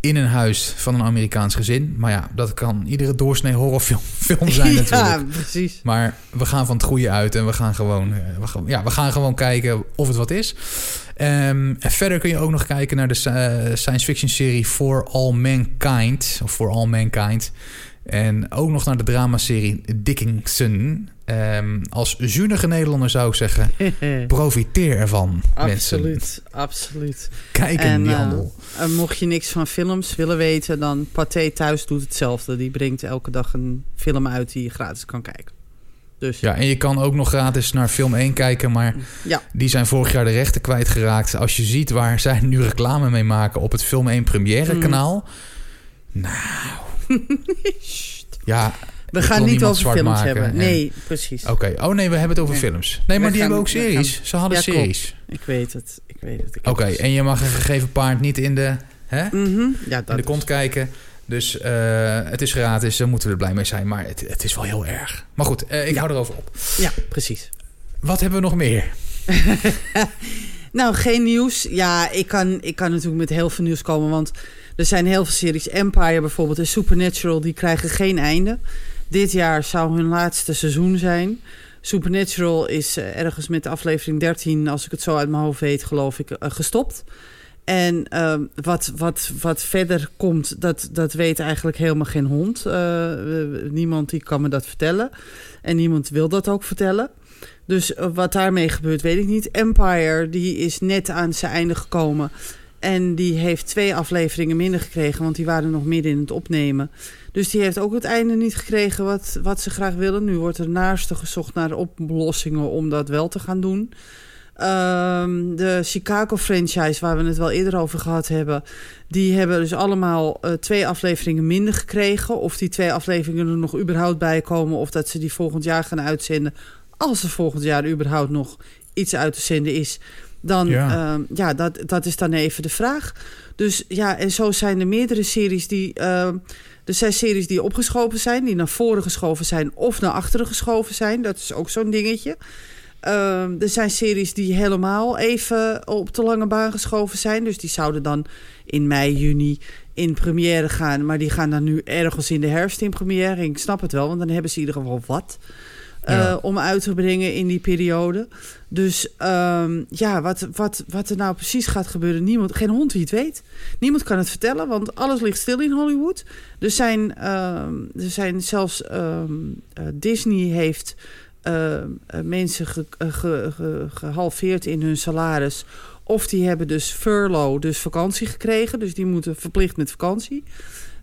in een huis van een Amerikaans gezin. Maar ja, dat kan iedere doorsnee horrorfilm [LAUGHS] film zijn [LAUGHS] natuurlijk. ja, precies. Maar we gaan van het goede uit en we gaan gewoon, eh, we gaan, ja, we gaan gewoon kijken of het wat is. Ehm, en verder kun je ook nog kijken naar de eh, science fiction serie For All Mankind. Of For All Mankind. En ook nog naar de dramaserie Dickinson. Ehm, als zuinige Nederlander zou ik zeggen, [LAUGHS] profiteer ervan, mensen. absoluut, absoluut. Kijk in En die eh, handel. eh, mocht je niks van films willen weten, dan Pathé Thuis doet hetzelfde. Die brengt elke dag een film uit die je gratis kan kijken. Dus Ja, en je kan ook nog gratis naar film 1 kijken, maar Ja. die zijn vorig jaar de rechten kwijtgeraakt. Als je ziet waar zij nu reclame mee maken op het Film 1 première kanaal. Nou, ja, we gaan niet over films maken hebben. en- Nee, precies. oké. Oh nee, we hebben het over Nee. films. Nee, maar We die gaan- hebben ook series. gaan- Ze hadden Ja, klopt. series. Ik weet het, ik weet het. Oké, en je mag een gegeven paard niet in de, hè, Mhm, Ja, in dat de is- kont kijken. Dus eh, het is gratis, daar moeten we er blij mee zijn. Maar het, het is wel heel erg. Maar goed, eh, ik Ja. hou erover op. Ja, precies. Wat hebben we nog meer? [LAUGHS] Nou, geen nieuws. Ja, ik kan, ik kan natuurlijk met heel veel nieuws komen. Want er zijn heel veel series. Empire bijvoorbeeld en Supernatural, die krijgen geen einde. Dit jaar zou hun laatste seizoen zijn. Supernatural is eh, ergens met aflevering 13, als ik het zo uit mijn hoofd weet, geloof ik, eh, gestopt. En ehm, wat, wat, wat verder komt, dat, dat weet eigenlijk helemaal geen hond. Uh, niemand die kan me dat vertellen. En niemand wil dat ook vertellen. Dus wat daarmee gebeurt, weet ik niet. Empire, die is net aan zijn einde gekomen. En die heeft twee afleveringen minder gekregen, want die waren nog midden in het opnemen. Dus die heeft ook het einde niet gekregen wat, wat ze graag willen. Nu wordt er naast gezocht naar oplossingen om dat wel te gaan doen. Um, de Chicago-franchise, waar we het wel eerder over gehad hebben... die hebben dus allemaal uh, twee afleveringen minder gekregen. Of die twee afleveringen er nog überhaupt bij komen... of dat ze die volgend jaar gaan uitzenden... als er volgend jaar überhaupt nog iets uit te zenden is... dan ja, uh, ja dat, dat is dan even de vraag. Dus ja, en zo zijn er meerdere series die... Uh, er zijn series die opgeschoven zijn, die naar voren geschoven zijn... of naar achteren geschoven zijn. Dat is ook zo'n dingetje... Uh, er zijn series die helemaal even op de lange baan geschoven zijn. Dus die zouden dan in mei, juni in première gaan. Maar die gaan dan nu ergens in de herfst in première. Ik snap het wel, want dan hebben ze in ieder geval wat. Uh, ja. om uit te brengen in die periode. Dus um, ja, wat, wat, wat er nou precies gaat gebeuren, niemand, geen hond die het weet. Niemand kan het vertellen, want alles ligt stil in Hollywood. Er zijn, um, er zijn zelfs um, uh, Disney heeft uh, mensen ge, ge, ge, gehalveerd in hun salaris. Of die hebben dus furlough, dus vakantie gekregen. Dus die moeten verplicht met vakantie.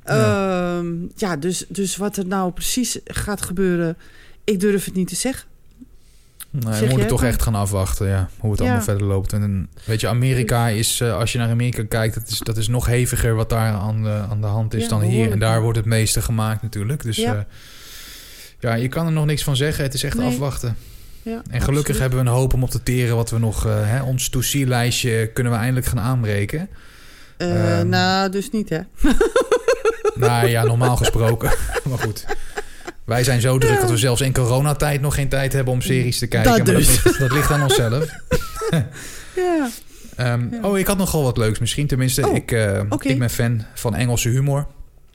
Ja, uh, ja dus, dus wat er nou precies gaat gebeuren, ik durf het niet te zeggen. Nee, we moeten toch echt gaan afwachten, ja, hoe het ja. allemaal verder loopt. En weet je, Amerika is, uh, als je naar Amerika kijkt, dat is, dat is nog heviger wat daar aan de, aan de hand is ja, dan hier. En daar wordt het meeste gemaakt natuurlijk. Dus ja. Uh, ja, je kan er nog niks van zeggen. Het is echt nee. afwachten. Ja, en gelukkig absoluut. hebben we een hoop om op te teren wat we nog... Uh, hè, ons to-see-lijstje kunnen we eindelijk gaan aanbreken. Um, nou, dus niet, hè? nou ja, normaal [LAUGHS] gesproken. maar goed. Wij zijn zo druk dat we zelfs in coronatijd nog geen tijd hebben om series te kijken. Dat, dus. dat, ligt, dat ligt aan onszelf. [LAUGHS] ja. Um, ja. Oh, ik had nogal wat leuks misschien. Tenminste, oh, ik, uh, okay. ik ben fan van Engelse humor.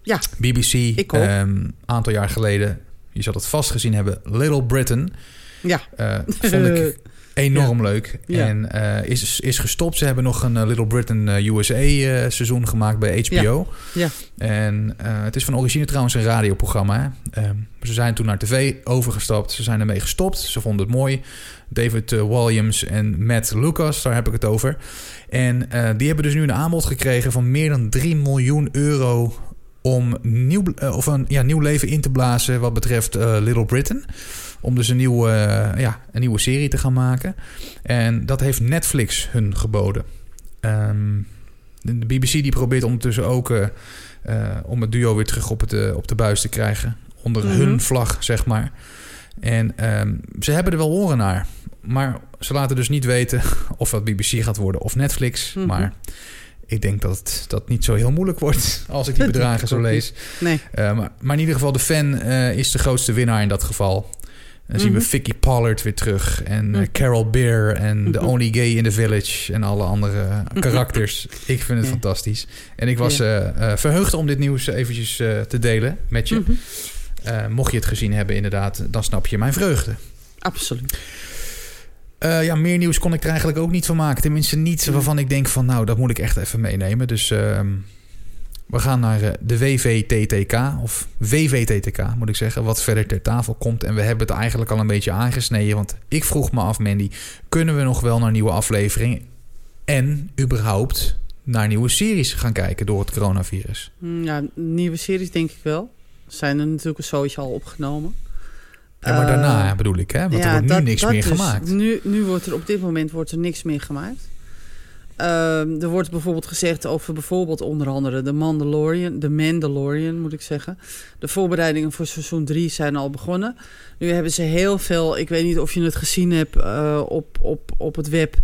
Ja. BBC, een um, aantal jaar geleden je zal het vast gezien hebben, Little Britain. Ja. Uh, vond ik [LAUGHS] enorm ja. leuk. Ja. En uh, is, is gestopt. Ze hebben nog een uh, Little Britain USA seizoen gemaakt bij HBO. Ja. ja. En het is van origine trouwens een radioprogramma. Um, ze zijn toen naar tv overgestapt. Ze zijn ermee gestopt. Ze vonden het mooi. David Williams en Matt Lucas, daar heb ik het over. En die hebben dus nu een aanbod gekregen van meer dan 3 miljoen euro om nieuw, of een ja, nieuw leven in te blazen wat betreft Little Britain. Om dus een nieuwe, uh, ja, een nieuwe serie te gaan maken. En dat heeft Netflix hun geboden. Um, de BBC die probeert ondertussen ook om het duo weer terug op, het, op de buis te krijgen. Onder mm -hmm. hun vlag, zeg maar. En um, ze hebben er wel oren naar. Maar ze laten dus niet weten [LAUGHS] of dat BBC gaat worden of Netflix. Mm -hmm. Maar ik denk dat dat niet zo heel moeilijk wordt [LAUGHS] als ik die [LAUGHS] bedragen zo lees. Nee. Uh, maar, maar, in ieder geval, de fan uh, is de grootste winnaar in dat geval. Dan zien we Vicky Pollard weer terug. En uh, Carol Beer en The Only Gay in the Village. En alle andere karakters. ik vind het ja. fantastisch. En ik was ja. verheugd om dit nieuws eventjes te delen met je. Mocht je het gezien hebben inderdaad, dan snap je mijn vreugde. Absoluut. Uh, ja, meer nieuws kon ik er eigenlijk ook niet van maken. Tenminste, niets waarvan ik denk van... nou, dat moet ik echt even meenemen. Dus uh, we gaan naar uh, de WVTTK. Of WVTTK, moet ik zeggen. Wat verder ter tafel komt. En we hebben het eigenlijk al een beetje aangesneden. Want ik vroeg me af, Mandy... kunnen we nog wel naar nieuwe afleveringen... en überhaupt naar nieuwe series gaan kijken door het coronavirus? Ja, nieuwe series denk ik wel. Zijn er natuurlijk sowieso al opgenomen. Ja, maar daarna uh, bedoel ik, hè? Want ja, er wordt nu dat, niks dat meer dus. gemaakt. Nu, nu wordt er op dit moment wordt er niks meer gemaakt. Uh, er wordt bijvoorbeeld gezegd over bijvoorbeeld onder andere de Mandalorian, de Mandalorian moet ik zeggen. De voorbereidingen voor seizoen 3 zijn al begonnen. Nu hebben ze heel veel, ik weet niet of je het gezien hebt uh, op, op, op het web.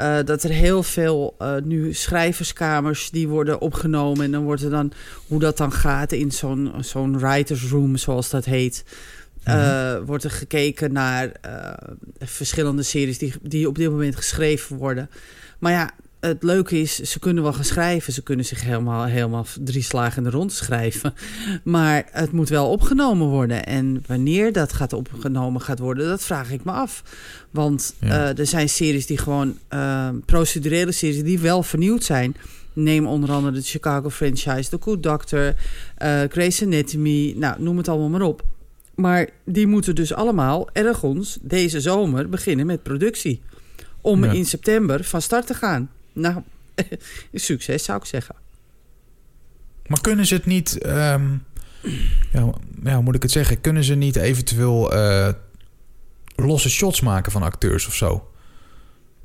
Uh, dat er heel veel uh, nu schrijverskamers die worden opgenomen. En dan wordt er dan, hoe dat dan gaat in zo'n zo'n writers room, zoals dat heet. Uh, mm-hmm. wordt er gekeken naar uh, verschillende series die, die op dit moment geschreven worden. Maar ja, het leuke is, ze kunnen wel gaan schrijven. Ze kunnen zich helemaal, helemaal drie slagen in de rond schrijven. Maar het moet wel opgenomen worden. En wanneer dat gaat opgenomen gaat worden, dat vraag ik me af. Want Ja. eh, er zijn series die gewoon eh, procedurele series die wel vernieuwd zijn. Neem onder andere de Chicago franchise, The Good Doctor, eh Grey's Anatomy. Nou, noem het allemaal maar op. Maar die moeten dus allemaal ergens deze zomer beginnen met productie. Om Ja. in september van start te gaan. Nou, [LAUGHS] succes zou ik zeggen. Maar kunnen ze het niet... ehm, ja, ja, hoe moet ik het zeggen? Kunnen ze niet eventueel eh, losse shots maken van acteurs of zo?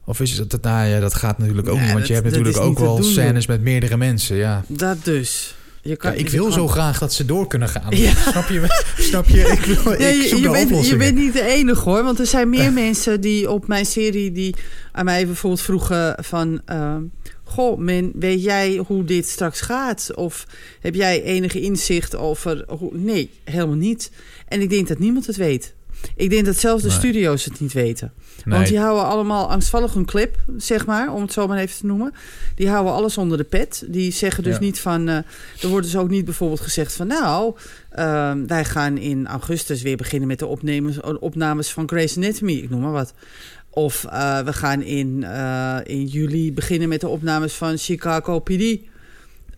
Of is het... Nou ja, dat gaat natuurlijk ook niet. Want je dat- hebt dat natuurlijk ook wel doen, scènes met meerdere mensen. Ja. Dat dus. Je kan, Ja, ik wil kan- zo graag dat ze door kunnen gaan. Ja. [LAUGHS] Snap je? Snap je? Ik, wil, Ja, ik je, zoek je bent, je bent niet de enige hoor. Want er zijn meer mensen die op mijn serie... die aan mij bijvoorbeeld vroegen van... ehm, Goh, men, weet jij hoe dit straks gaat? Of heb jij enige inzicht over... Hoe... Nee, helemaal niet. En ik denk dat niemand het weet. Ik denk dat zelfs de Nee. studio's het niet weten. Nee. Want die houden allemaal angstvallig hun clip, zeg maar, om het zo maar even te noemen. Die houden alles onder de pet. Die zeggen dus Ja. niet van. eh, er wordt dus ook niet bijvoorbeeld gezegd van. Nou, ehm, wij gaan in augustus weer beginnen met de opnames, opnames van Grey's Anatomy, ik noem maar wat. Of eh, we gaan in, eh, in juli beginnen met de opnames van Chicago PD.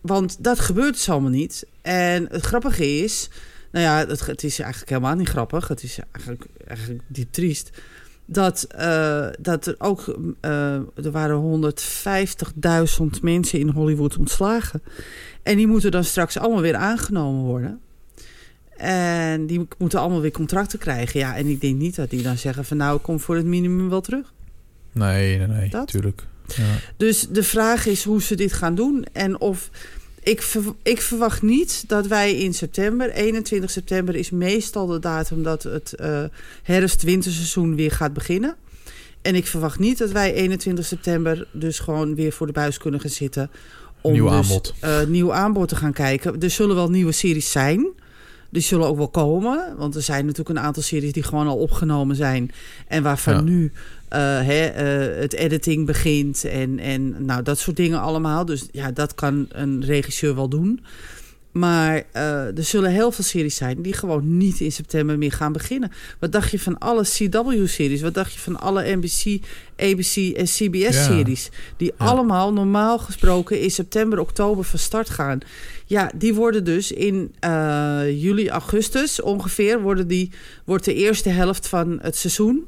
Want dat gebeurt dus allemaal niet. En het grappige is. Nou ja, het, het is eigenlijk helemaal niet grappig. Het is eigenlijk, eigenlijk diep triest dat, eh, dat er ook... eh, er waren 150.000 mensen in Hollywood ontslagen. En die moeten dan straks allemaal weer aangenomen worden. En die moeten allemaal weer contracten krijgen. Ja, en ik denk niet dat die dan zeggen van... nou, ik kom voor het minimum wel terug. Nee, nee, nee. Dat? Tuurlijk. Ja. Dus de vraag is hoe ze dit gaan doen. En of... Ik, ver- ik verwacht niet dat wij in september, 21 september is meestal de datum dat het eh herfst-winterseizoen weer gaat beginnen. En ik verwacht niet dat wij 21 september dus gewoon weer voor de buis kunnen gaan zitten. Om Nieuw dus, aanbod. eh, nieuw aanbod te gaan kijken. Er zullen wel nieuwe series zijn. Die zullen ook wel komen. Want er zijn natuurlijk een aantal series die gewoon al opgenomen zijn. En waarvan Ja. nu hè, eh, het editing begint. En, en nou, dat soort dingen allemaal. Dus ja, dat kan een regisseur wel doen. Maar eh, er zullen heel veel series zijn die gewoon niet in september meer gaan beginnen. Wat dacht je van alle CW-series? Wat dacht je van alle NBC, ABC en CBS-series? Die Ja. allemaal normaal gesproken in september, oktober van start gaan. Ja, die worden dus in eh, juli, augustus ongeveer... Worden die, wordt de eerste helft van het seizoen...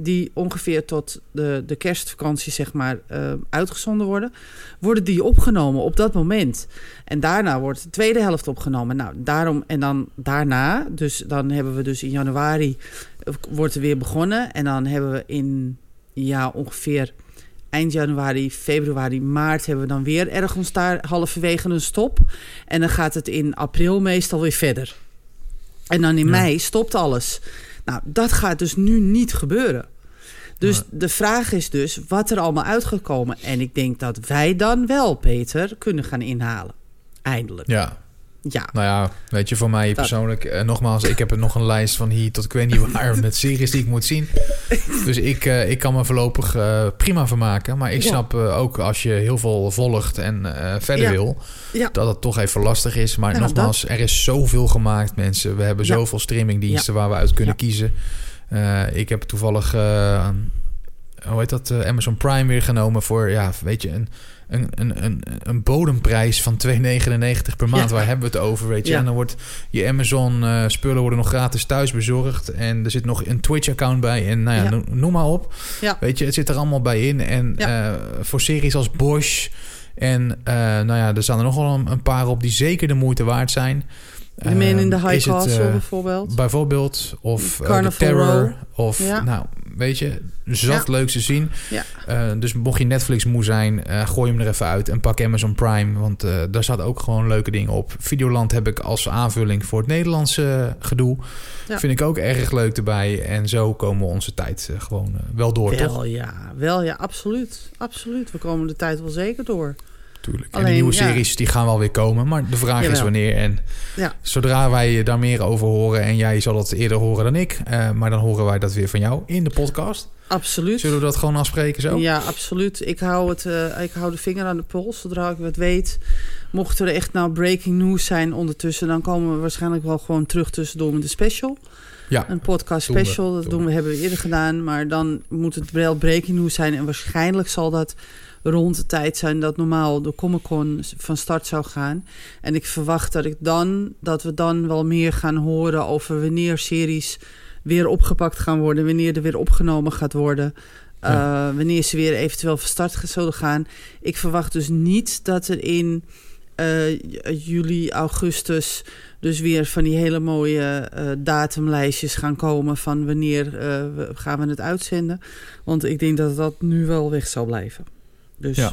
die ongeveer tot de, de kerstvakantie zeg maar eh, uitgezonden worden... worden die opgenomen op dat moment. En daarna wordt de tweede helft opgenomen. Nou, daarom en dan daarna, dus dan hebben we dus in januari eh, wordt er weer begonnen. En dan hebben we in ja, ongeveer eind januari, februari, maart hebben we dan weer ergens daar halverwege een stop. En dan gaat het in april meestal weer verder. En dan in Ja. mei stopt alles. Nou, dat gaat dus nu niet gebeuren. Dus de vraag is dus wat er allemaal uitgekomen. En ik denk dat wij dan wel, Peter, kunnen gaan inhalen. Eindelijk. ja, Ja. nou ja, weet je, voor mij persoonlijk... eh, nogmaals, ik heb er nog een lijst van hier tot ik weet niet waar... met series die ik moet zien. [LAUGHS] Dus ik, eh, ik kan me voorlopig eh, prima vermaken. Maar ik Ja. snap ook als je heel veel volgt en verder Ja. wil... Ja. dat het toch even lastig is. Maar nogmaals, er is zoveel gemaakt, mensen. We hebben zoveel streamingdiensten waar we uit kunnen kiezen. Ik heb toevallig... hoe heet dat? Amazon Prime weer genomen voor... Ja, weet je, een, een, een, een, een bodemprijs van 2,99 per maand. Ja. Waar hebben we het over, weet je? Ja. En dan wordt je Amazon eh, spullen worden nog gratis thuis bezorgd. En er zit nog een Twitch-account bij. En nou ja, noem, maar op. Ja. Weet je, het zit er allemaal bij in. En eh, voor series als Bosch... En eh, nou ja, er staan er nog wel een, een paar op die zeker de moeite waard zijn. The Man in the Ehm, High is het, Castle bijvoorbeeld. Bijvoorbeeld. Of The Carnival Terror. Row. Of, Ja. nou, weet je, zat Ja. leuks te zien. Ja. Eh, dus mocht je Netflix moe zijn, eh, gooi hem er even uit en pak Amazon Prime. Want eh, daar staat ook gewoon leuke dingen op. Videoland heb ik als aanvulling voor het Nederlandse gedoe. Ja. Vind ik ook erg leuk erbij. En zo komen we onze tijd gewoon wel door, toch? wel ja, wel ja, absoluut. Absoluut. We komen de tijd wel zeker door. Tuurlijk. en de nieuwe ja. series die gaan wel weer komen. Maar de vraag is wanneer. En Ja. zodra wij daar meer over horen... en jij zal het eerder horen dan ik... eh, maar dan horen wij dat weer van jou in de podcast. Absoluut. Zullen we dat gewoon afspreken zo? Ja, absoluut. Ik hou, het, eh, ik hou de vinger aan de pols zodra ik wat weet. Mocht er echt nou breaking news zijn ondertussen... dan komen we waarschijnlijk wel gewoon terug tussendoor met de special. Ja. Een podcast Doen we, special, dat doen we, hebben we eerder gedaan. Maar dan moet het wel breaking news zijn. En waarschijnlijk zal dat rond de tijd zijn dat normaal de Comic Con van start zou gaan. En ik verwacht dat, ik dan, dat we dan wel meer gaan horen over wanneer series weer opgepakt gaan worden. Wanneer er weer opgenomen gaat worden. Ja. eh, wanneer ze weer eventueel van start zullen gaan. Ik verwacht dus niet dat er in eh, juli, augustus dus weer van die hele mooie eh, datumlijstjes gaan komen van wanneer gaan we het uitzenden. Want ik denk dat dat nu wel weg zal blijven. Dus Ja.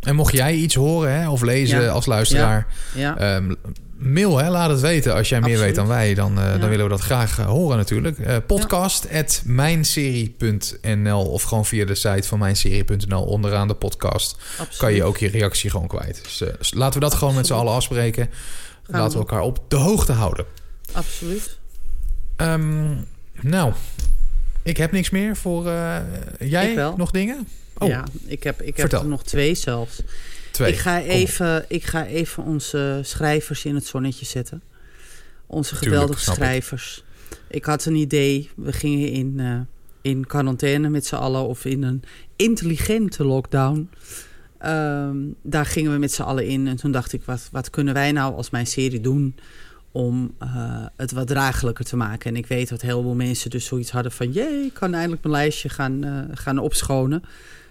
En mocht jij iets horen hè, of lezen Ja. als luisteraar... ja. ehm, mail, hè, laat het weten. Als jij meer Absoluut. weet dan wij, dan, eh, dan willen we dat graag eh, horen natuurlijk. Eh podcast at mijnserie.nl of gewoon via de site van mijnserie.nl onderaan de podcast... absoluut. kan je ook je reactie gewoon kwijt. Dus eh, laten we dat gewoon met z'n allen afspreken. Laten we elkaar op de hoogte houden. Absoluut. Ehm, nou, ik heb niks meer voor... eh, jij nog dingen? Oh, Ja, ik heb, ik heb er nog twee zelfs. twee. Ik ga, op. even, ik ga even onze schrijvers in het zonnetje zetten. Onze geweldige schrijvers. Ik. had een idee. We gingen in, eh, in quarantaine met z'n allen of in een intelligente lockdown. Ehm, daar gingen we met z'n allen in. En toen dacht ik, wat, wat kunnen wij nou als mijn serie doen om eh, het wat draaglijker te maken? En ik weet dat heel veel mensen dus zoiets hadden van... jee, ik kan eindelijk mijn lijstje gaan, eh, gaan opschonen.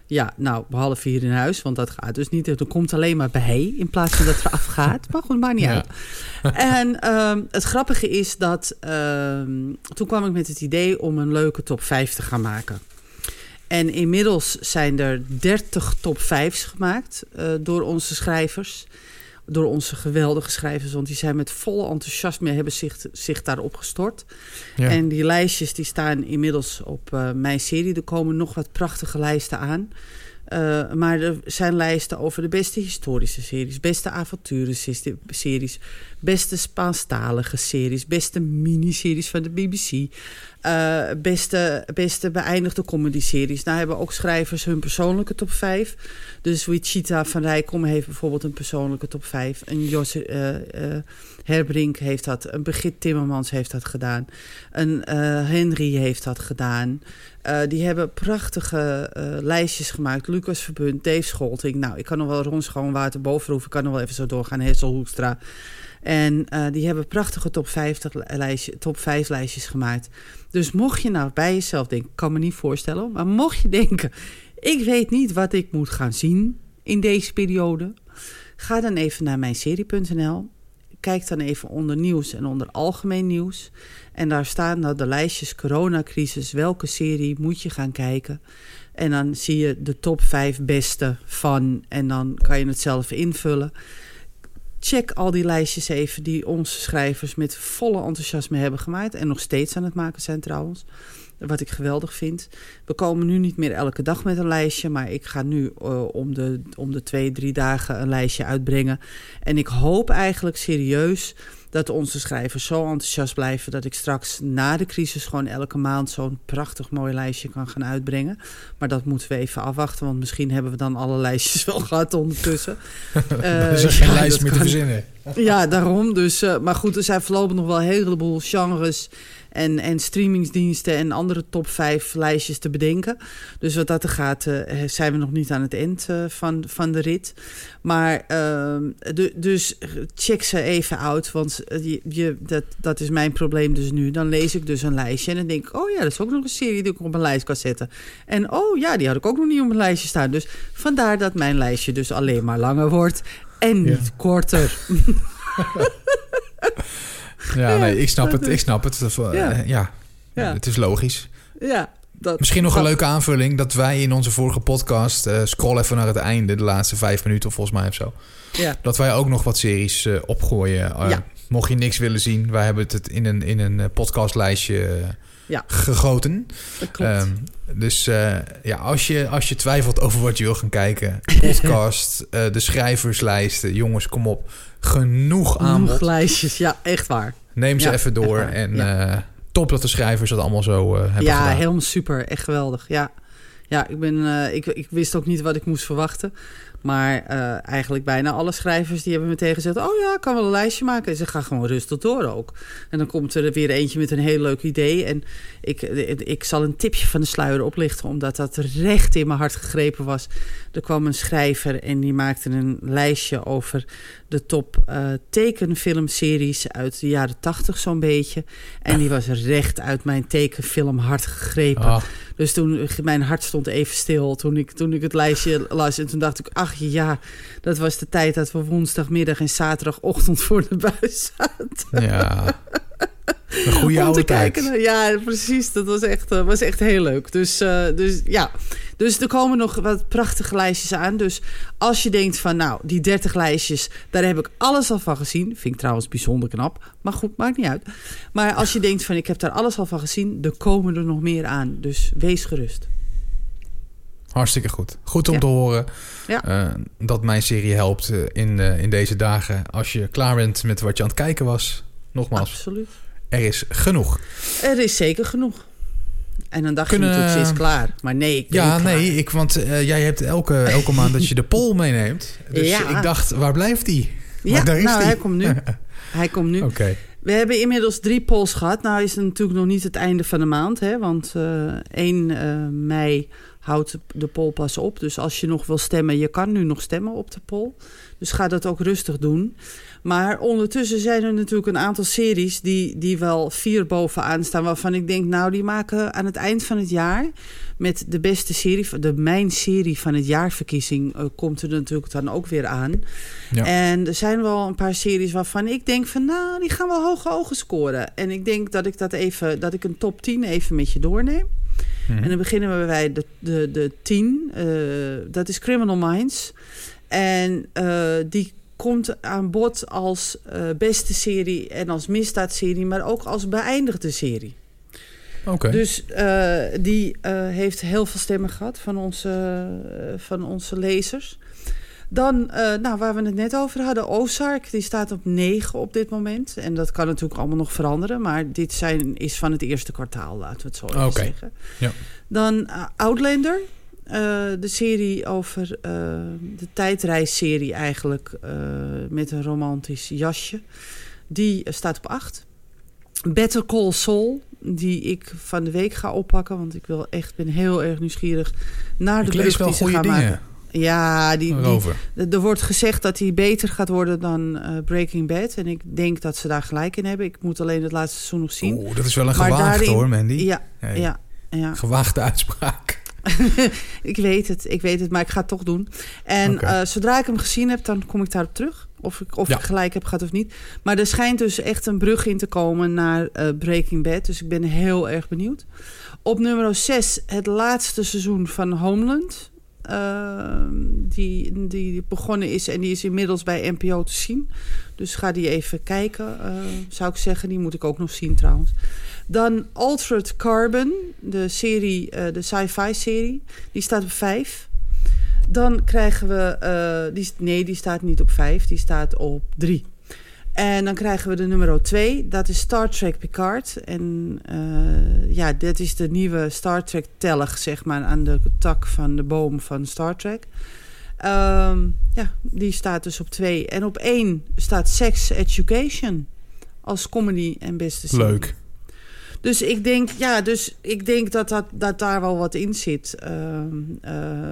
Ja, nou, behalve hier in huis, want dat gaat dus niet. Er komt alleen maar bij in plaats van dat er afgaat. Maar goed, maakt niet Ja. uit. En ehm, het grappige is dat ehm, toen kwam ik met het idee om een leuke top 5 te gaan maken. En inmiddels zijn er 30 top 5's gemaakt eh, door onze schrijvers. Door onze geweldige schrijvers, want die zijn met volle enthousiasme hebben zich, zich daarop gestort. Ja. En die lijstjes die staan inmiddels op eh, mijn serie. Er komen nog wat prachtige lijsten aan. Eh, maar er zijn lijsten over de beste historische series, beste avonturenseries, beste Spaanstalige series, beste miniseries van de BBC, eh, beste, beste beëindigde comedy-series. Nou hebben ook schrijvers hun persoonlijke top 5. Dus Wichita van Rijkom heeft bijvoorbeeld een persoonlijke top 5. En Jos eh, Herbrink heeft dat. Een Brigitte Timmermans heeft dat gedaan. Een Henry heeft dat gedaan. Eh, die hebben prachtige eh, lijstjes gemaakt. Lucas Verbund, Dave Scholting. Nou, ik kan nog wel Ron Schoonwater bovenroeven. Ik kan nog wel even zo doorgaan. Hessel Hoekstra. En eh, die hebben prachtige top 50 lijstje, top 5 lijstjes gemaakt. Dus mocht je nou bij jezelf denken, kan me niet voorstellen, maar mocht je denken, ik weet niet wat ik moet gaan zien in deze periode, ga dan even naar mijnserie.nl. Kijk dan even onder nieuws en onder algemeen nieuws. En daar staan dan de lijstjes coronacrisis. Welke serie moet je gaan kijken? En dan zie je de top 5 beste van. En dan kan je het zelf invullen. Check al die lijstjes even die onze schrijvers met volle enthousiasme hebben gemaakt. En nog steeds aan het maken zijn trouwens. Wat ik geweldig vind. We komen nu niet meer elke dag met een lijstje. Maar ik ga nu uh, om, de, om de twee, drie dagen een lijstje uitbrengen. En ik hoop eigenlijk serieus dat onze schrijvers zo enthousiast blijven... dat ik straks na de crisis gewoon elke maand zo'n prachtig mooi lijstje kan gaan uitbrengen. Maar dat moeten we even afwachten, want misschien hebben we dan alle lijstjes wel gehad ondertussen. [LAUGHS] er is er geen ja, lijst meer te verzinnen. Ja, daarom. Dus, uh, maar goed, er zijn voorlopig nog wel een heleboel genres en, en streamingsdiensten en andere top 5 lijstjes te bedenken. Dus wat dat er gaat, uh, zijn we nog niet aan het eind uh, van, van de rit. Maar de, dus check ze even uit, want je, je, dat, dat is mijn probleem dus nu. Dan lees ik dus een lijstje en dan denk ik, oh ja, dat is ook nog een serie die ik op een lijst kan zetten. En oh ja, die had ik ook nog niet op mijn lijstje staan. Dus vandaar dat mijn lijstje dus alleen maar langer wordt en niet ja. korter. [LAUGHS] Ja, nee, ik snap het. Ik snap het. Ja, ja. ja. het is logisch. Ja, dat, Misschien nog dat, een leuke aanvulling. Dat wij in onze vorige podcast... Uh, scroll even naar het einde, de laatste vijf minuten volgens mij of zo. Ja. Dat wij ook nog wat series uh, opgooien. Uh, ja. mocht je niks willen zien, wij hebben het in een, in een eh, podcastlijstje eh, Ja. gegoten. Dat klopt. Ehm, dus eh, ja, als je, als je twijfelt over wat je wil gaan kijken, podcast, [LAUGHS] eh, de schrijverslijsten, jongens, kom op. Genoeg aanbod. Genoeg lijstjes, ja, echt waar. Neem ze Ja, even door. En ja. eh, top dat de schrijvers dat allemaal zo hebben ja, gedaan. helemaal super. Echt geweldig. Ja, ja ik, ben, ik, ik wist ook niet wat ik moest verwachten. Maar eh, eigenlijk bijna alle schrijvers die hebben meteen gezegd... oh ja, ik kan wel een lijstje maken. En ze gaan gewoon rustig door ook. En dan komt er weer eentje met een heel leuk idee. En ik, ik zal een tipje van de sluier oplichten... omdat dat recht in mijn hart gegrepen was. Er kwam een schrijver en die maakte een lijstje over... de top eh, tekenfilmseries uit de jaren tachtig zo'n beetje. En die was recht uit mijn tekenfilm hart gegrepen. Dus toen, mijn hart stond even stil toen ik, toen ik het lijstje las. En toen dacht ik, ach ja, dat was de tijd dat we woensdagmiddag en zaterdagochtend voor de buis zaten. ja. [LAUGHS] Een goede oude tijd. kijken. Ja, precies. Dat was echt, eh, was echt heel leuk. Dus, eh, dus ja, dus er komen nog wat prachtige lijstjes aan. Dus als je denkt van, nou, die 30 lijstjes, daar heb ik alles al van gezien. Vind ik trouwens bijzonder knap. Maar goed, maakt niet uit. Maar als je denkt van, ik heb daar alles al van gezien, er komen er nog meer aan. Dus wees gerust. Hartstikke goed. Goed om Ja. te horen Ja. eh, dat mijn serie helpt in, in deze dagen. Als je klaar bent met wat je aan het kijken was. Nogmaals, Absoluut. Er is genoeg. Er is zeker genoeg. En dan dacht Kunnen- je natuurlijk, ze is klaar. Maar nee, ik Ja, nee, ik, want eh, jij hebt elke, elke maand dat je de poll meeneemt. Dus Ja. ik dacht, waar blijft die? Ja, Maar daar is nou, die. hij komt nu. [LAUGHS] Hij komt nu. Oké. We hebben inmiddels drie polls gehad. Nou is het natuurlijk nog niet het einde van de maand. Hè, want eh 1 eh, mei houdt de- de poll pas op. Dus als je nog wil stemmen, je kan nu nog stemmen op de poll. Dus ga dat ook rustig doen. Maar ondertussen zijn er natuurlijk een aantal series die, die wel vier bovenaan staan. Waarvan ik denk, nou die maken aan het eind van het jaar... met de beste serie, de mijn serie van het jaarverkiezing... eh, komt er natuurlijk dan ook weer aan. Ja. En er zijn wel een paar series waarvan ik denk van... nou, die gaan wel hoge ogen scoren. En ik denk dat ik dat even, dat ik een top 10 even met je doorneem. Mhm. En dan beginnen we bij de, de, de 10. eh, dat is Criminal Minds. En eh, die komt aan bod als eh, beste serie en als misdaadserie... maar ook als beëindigde serie. Oké. Dus eh, die eh, heeft heel veel stemmen gehad van onze, van onze lezers. Dan, nou, waar we het net over hadden, Ozark, die staat op 9 op dit moment. En dat kan natuurlijk allemaal nog veranderen, maar dit zijn, is van het eerste kwartaal, laten we het zo even zeggen. ja. Dan Outlander, de serie over eh, de tijdreisserie eigenlijk, eh, met een romantisch jasje. Die eh, staat op 8. Better Call Saul, die ik van de week ga oppakken. Want ik wil echt, ben heel erg nieuwsgierig naar de brug die ze gaan dingen maken. Ja, die, die, er wordt gezegd dat hij beter gaat worden dan eh, Breaking Bad. En ik denk dat ze daar gelijk in hebben. Ik moet alleen het laatste seizoen nog zien. Oeh, dat is wel een Maar gewaagd daarin- hoor, Mandy. Ja, Hey, ja, ja. Gewaagde uitspraak. [LAUGHS] ik weet het, ik weet het, maar ik ga het toch doen. En eh, zodra ik hem gezien heb, dan kom ik daarop terug. Of ik, of Ja. ik gelijk heb gehad of niet. Maar er schijnt dus echt een brug in te komen naar eh, Breaking Bad. Dus ik ben heel erg benieuwd. Op nummer 6, het laatste seizoen van Homeland. Eh, die, die begonnen is en die is inmiddels bij NPO te zien. Dus ga die even kijken, eh, zou ik zeggen. Die moet ik ook nog zien trouwens. Dan Altered Carbon, de serie, eh, de sci-fi serie. Die staat op 5. Dan krijgen we... eh, die, nee, die staat niet op 5. Die staat op 3. En dan krijgen we de nummer 2. Dat is Star Trek Picard. En eh, ja, dit is de nieuwe Star Trek telg, zeg maar, aan de tak van de boom van Star Trek. Ehm, ja, die staat dus op 2. En op 1 staat Sex Education. Als comedy en beste serie. Leuk. Dus ik denk, ja, dus ik denk dat, dat, dat daar wel wat in zit. Eh,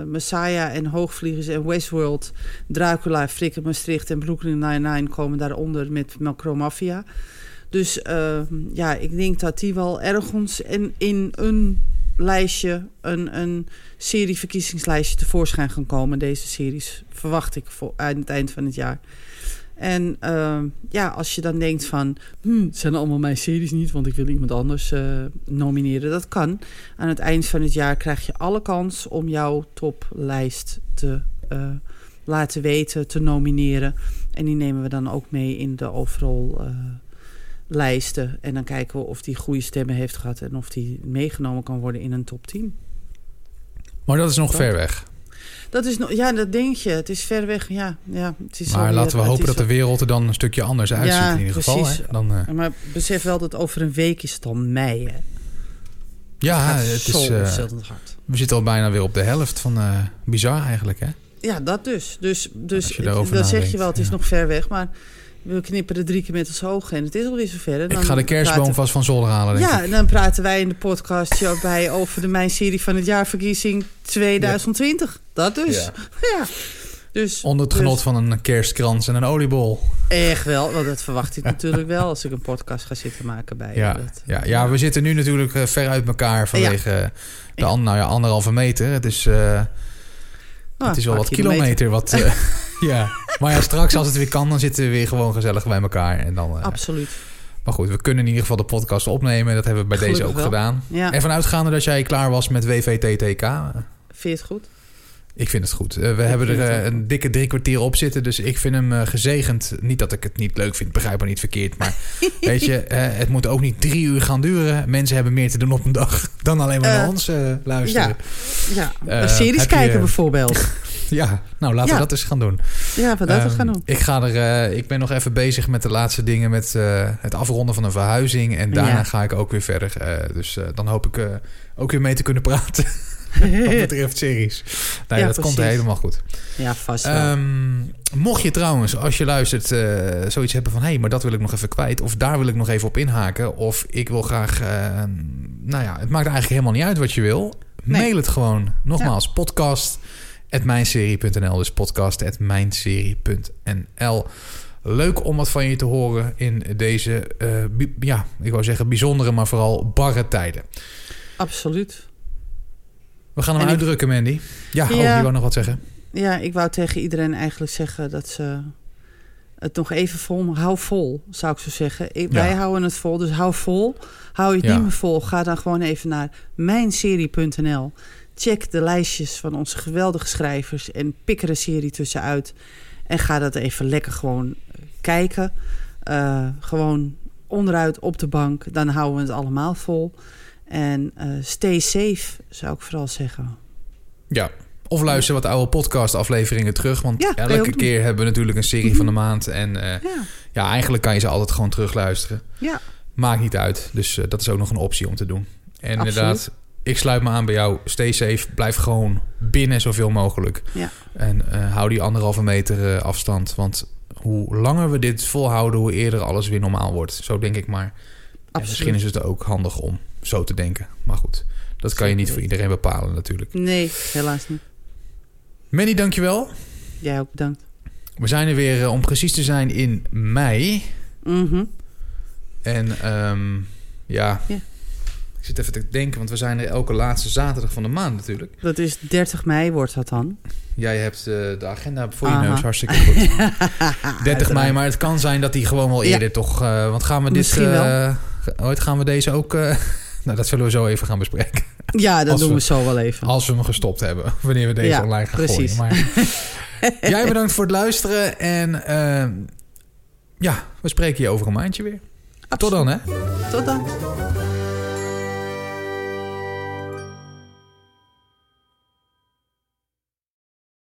Messiah en Hoogvliegers en Westworld, Dracula, Frikken, Maastricht en Brooklyn Nine-Nine komen daaronder met Macromafia. Dus ehm, ja, ik denk dat die wel ergens in, in een lijstje, een, een serie verkiezingslijstje tevoorschijn gaan komen. Deze series verwacht ik voor, aan het eind van het jaar. En ehm, ja, als je dan denkt van... Hm, het zijn allemaal mijn series niet, want ik wil iemand anders eh, nomineren. Dat kan. Aan het eind van het jaar krijg je alle kans om jouw toplijst te eh, laten weten, te nomineren. En die nemen we dan ook mee in de overal eh, lijsten. En dan kijken we of die goede stemmen heeft gehad en of die meegenomen kan worden in een top 10. Maar dat is nog Dat- ver weg. Dat is nog, ja, dat denk je. Het is ver weg. Ja, ja, het is Maar laten we hopen dat de wereld er dan een stukje anders uitziet Ja, in ieder geval. Hè? Dan, eh, Maar besef wel dat over een week is het al mei. Hè. ja, het is, eh, ontzettend hard. we zitten al bijna weer op de helft van eh, bizar eigenlijk. Hè? Ja, dat dus. Dus, dus dan zeg je wel, het is nog ver weg. Maar we knipperen drie keer met ons ogen en het is alweer zover. En Ik dan ga de kerstboom praten- vast van zolder halen, denk Ja, en dan praten wij in de podcast bij over de Mijn Serie van het jaarverkiezing 2020. Dat dus. Ja. [LAUGHS] Ja. Dus, Onder het dus genot van een kerstkrans en een oliebol. Echt wel, want dat verwacht ik natuurlijk wel als ik een podcast ga zitten maken bij. Ja, Dat- ja, ja, we zitten nu natuurlijk eh, ver uit elkaar vanwege eh, de an- nou ja, anderhalve meter. Het is, eh, Nou, het is wel wat kilometer. Wat, [LAUGHS] ja. Maar ja, straks als het weer kan, dan zitten we weer gewoon gezellig bij elkaar. En dan, eh, Absoluut. maar goed, we kunnen in ieder geval de podcast opnemen. Dat hebben we bij deze ook wel. gedaan. Ja, En vanuitgaande dat jij klaar was met WVTTK. vind je het goed? Ik vind het goed. Eh, we hebben er eh, een dikke drie kwartier op zitten. Dus ik vind hem gezegend. Niet dat ik het niet leuk vind, begrijp me niet verkeerd. Maar [LAUGHS] weet je, het moet ook niet drie uur gaan duren. Mensen hebben meer te doen op een dag [LAUGHS] dan alleen maar naar ons luisteren. Ja, ja. Series kijken bijvoorbeeld. [LAUGHS] Ja, nou laten Ja. we dat eens gaan doen. Ja, wat dat we Ehm, gaan doen. Ik, ga er, eh, ik ben nog even bezig met de laatste dingen. Met eh, het afronden van een verhuizing. En daarna Ja. ga ik ook weer verder. Eh, dus dan hoop ik ook weer mee te kunnen praten. [LAUGHS] wat betreft series. Nee, Ja, dat komt helemaal goed. Ja, vast. Ehm, mocht je trouwens, als je luistert, zoiets hebben van... hé, hey, maar dat wil ik nog even kwijt. Of daar wil ik nog even op inhaken. Of ik wil graag... nou ja, het maakt eigenlijk helemaal niet uit wat je wil. Nee. Mail het gewoon. Nogmaals, podcast mijnserie.nl. Dus podcast mijnserie.nl. Leuk om wat van je te horen in deze, eh, ja, ik wou zeggen bijzondere, maar vooral barre tijden. Absoluut. We gaan hem En ik- uitdrukken, Mandy. Ja, oh, Ja. je wou nog wat zeggen? Ja, ik wou tegen iedereen eigenlijk zeggen dat ze het nog even vol... Hou vol, zou ik zo zeggen. Ik, Ja. Wij houden het vol, dus hou vol. Hou je het Ja. niet meer vol, ga dan gewoon even naar mijnserie.nl. Check de lijstjes van onze geweldige schrijvers en pik er een serie tussenuit. En ga dat even lekker gewoon kijken. Eh, gewoon onderuit op de bank, dan houden we het allemaal vol. En eh, stay safe, zou ik vooral zeggen. Ja. Of luister wat oude podcast-afleveringen terug. Want Ja, elke keer hebben we natuurlijk een serie van de maand. En eh, Ja, ja, eigenlijk kan je ze altijd gewoon terugluisteren. ja. Maakt niet uit. Dus eh, dat is ook nog een optie om te doen. En Absoluut. inderdaad, ik sluit me aan bij jou. Stay safe. Blijf gewoon binnen zoveel mogelijk. Ja. En eh, hou die anderhalve meter eh, afstand. Want hoe langer we dit volhouden, hoe eerder alles weer normaal wordt. Zo denk ik maar. En misschien is het ook handig om zo te denken. Maar goed, dat kan je niet voor iedereen bepalen natuurlijk. Nee, helaas niet. Manny, dankjewel. Jij ook bedankt. We zijn er weer, eh, om precies te zijn, in mei. Mhm. En ehm, ja, Ja. Ik zit even te denken, want we zijn er elke laatste zaterdag van de maand natuurlijk. Dat is 30 mei wordt dat dan. Jij hebt eh, de agenda voor je neus, hartstikke goed. [LAUGHS] 30 mei, maar het kan zijn dat die gewoon wel Ja. eerder toch... eh, want gaan we dit... Misschien wel. eh, ooit gaan we deze ook... [LAUGHS] nou, dat zullen we zo even gaan bespreken. Ja, dat doen we- we zo wel even. Als we hem gestopt hebben. [LAUGHS] Wanneer we deze Ja, online gaan precies. gooien. Maar, jij bedankt voor het luisteren. En ehm, ja, we spreken je over een maandje weer. Tot dan, hè? Tot dan.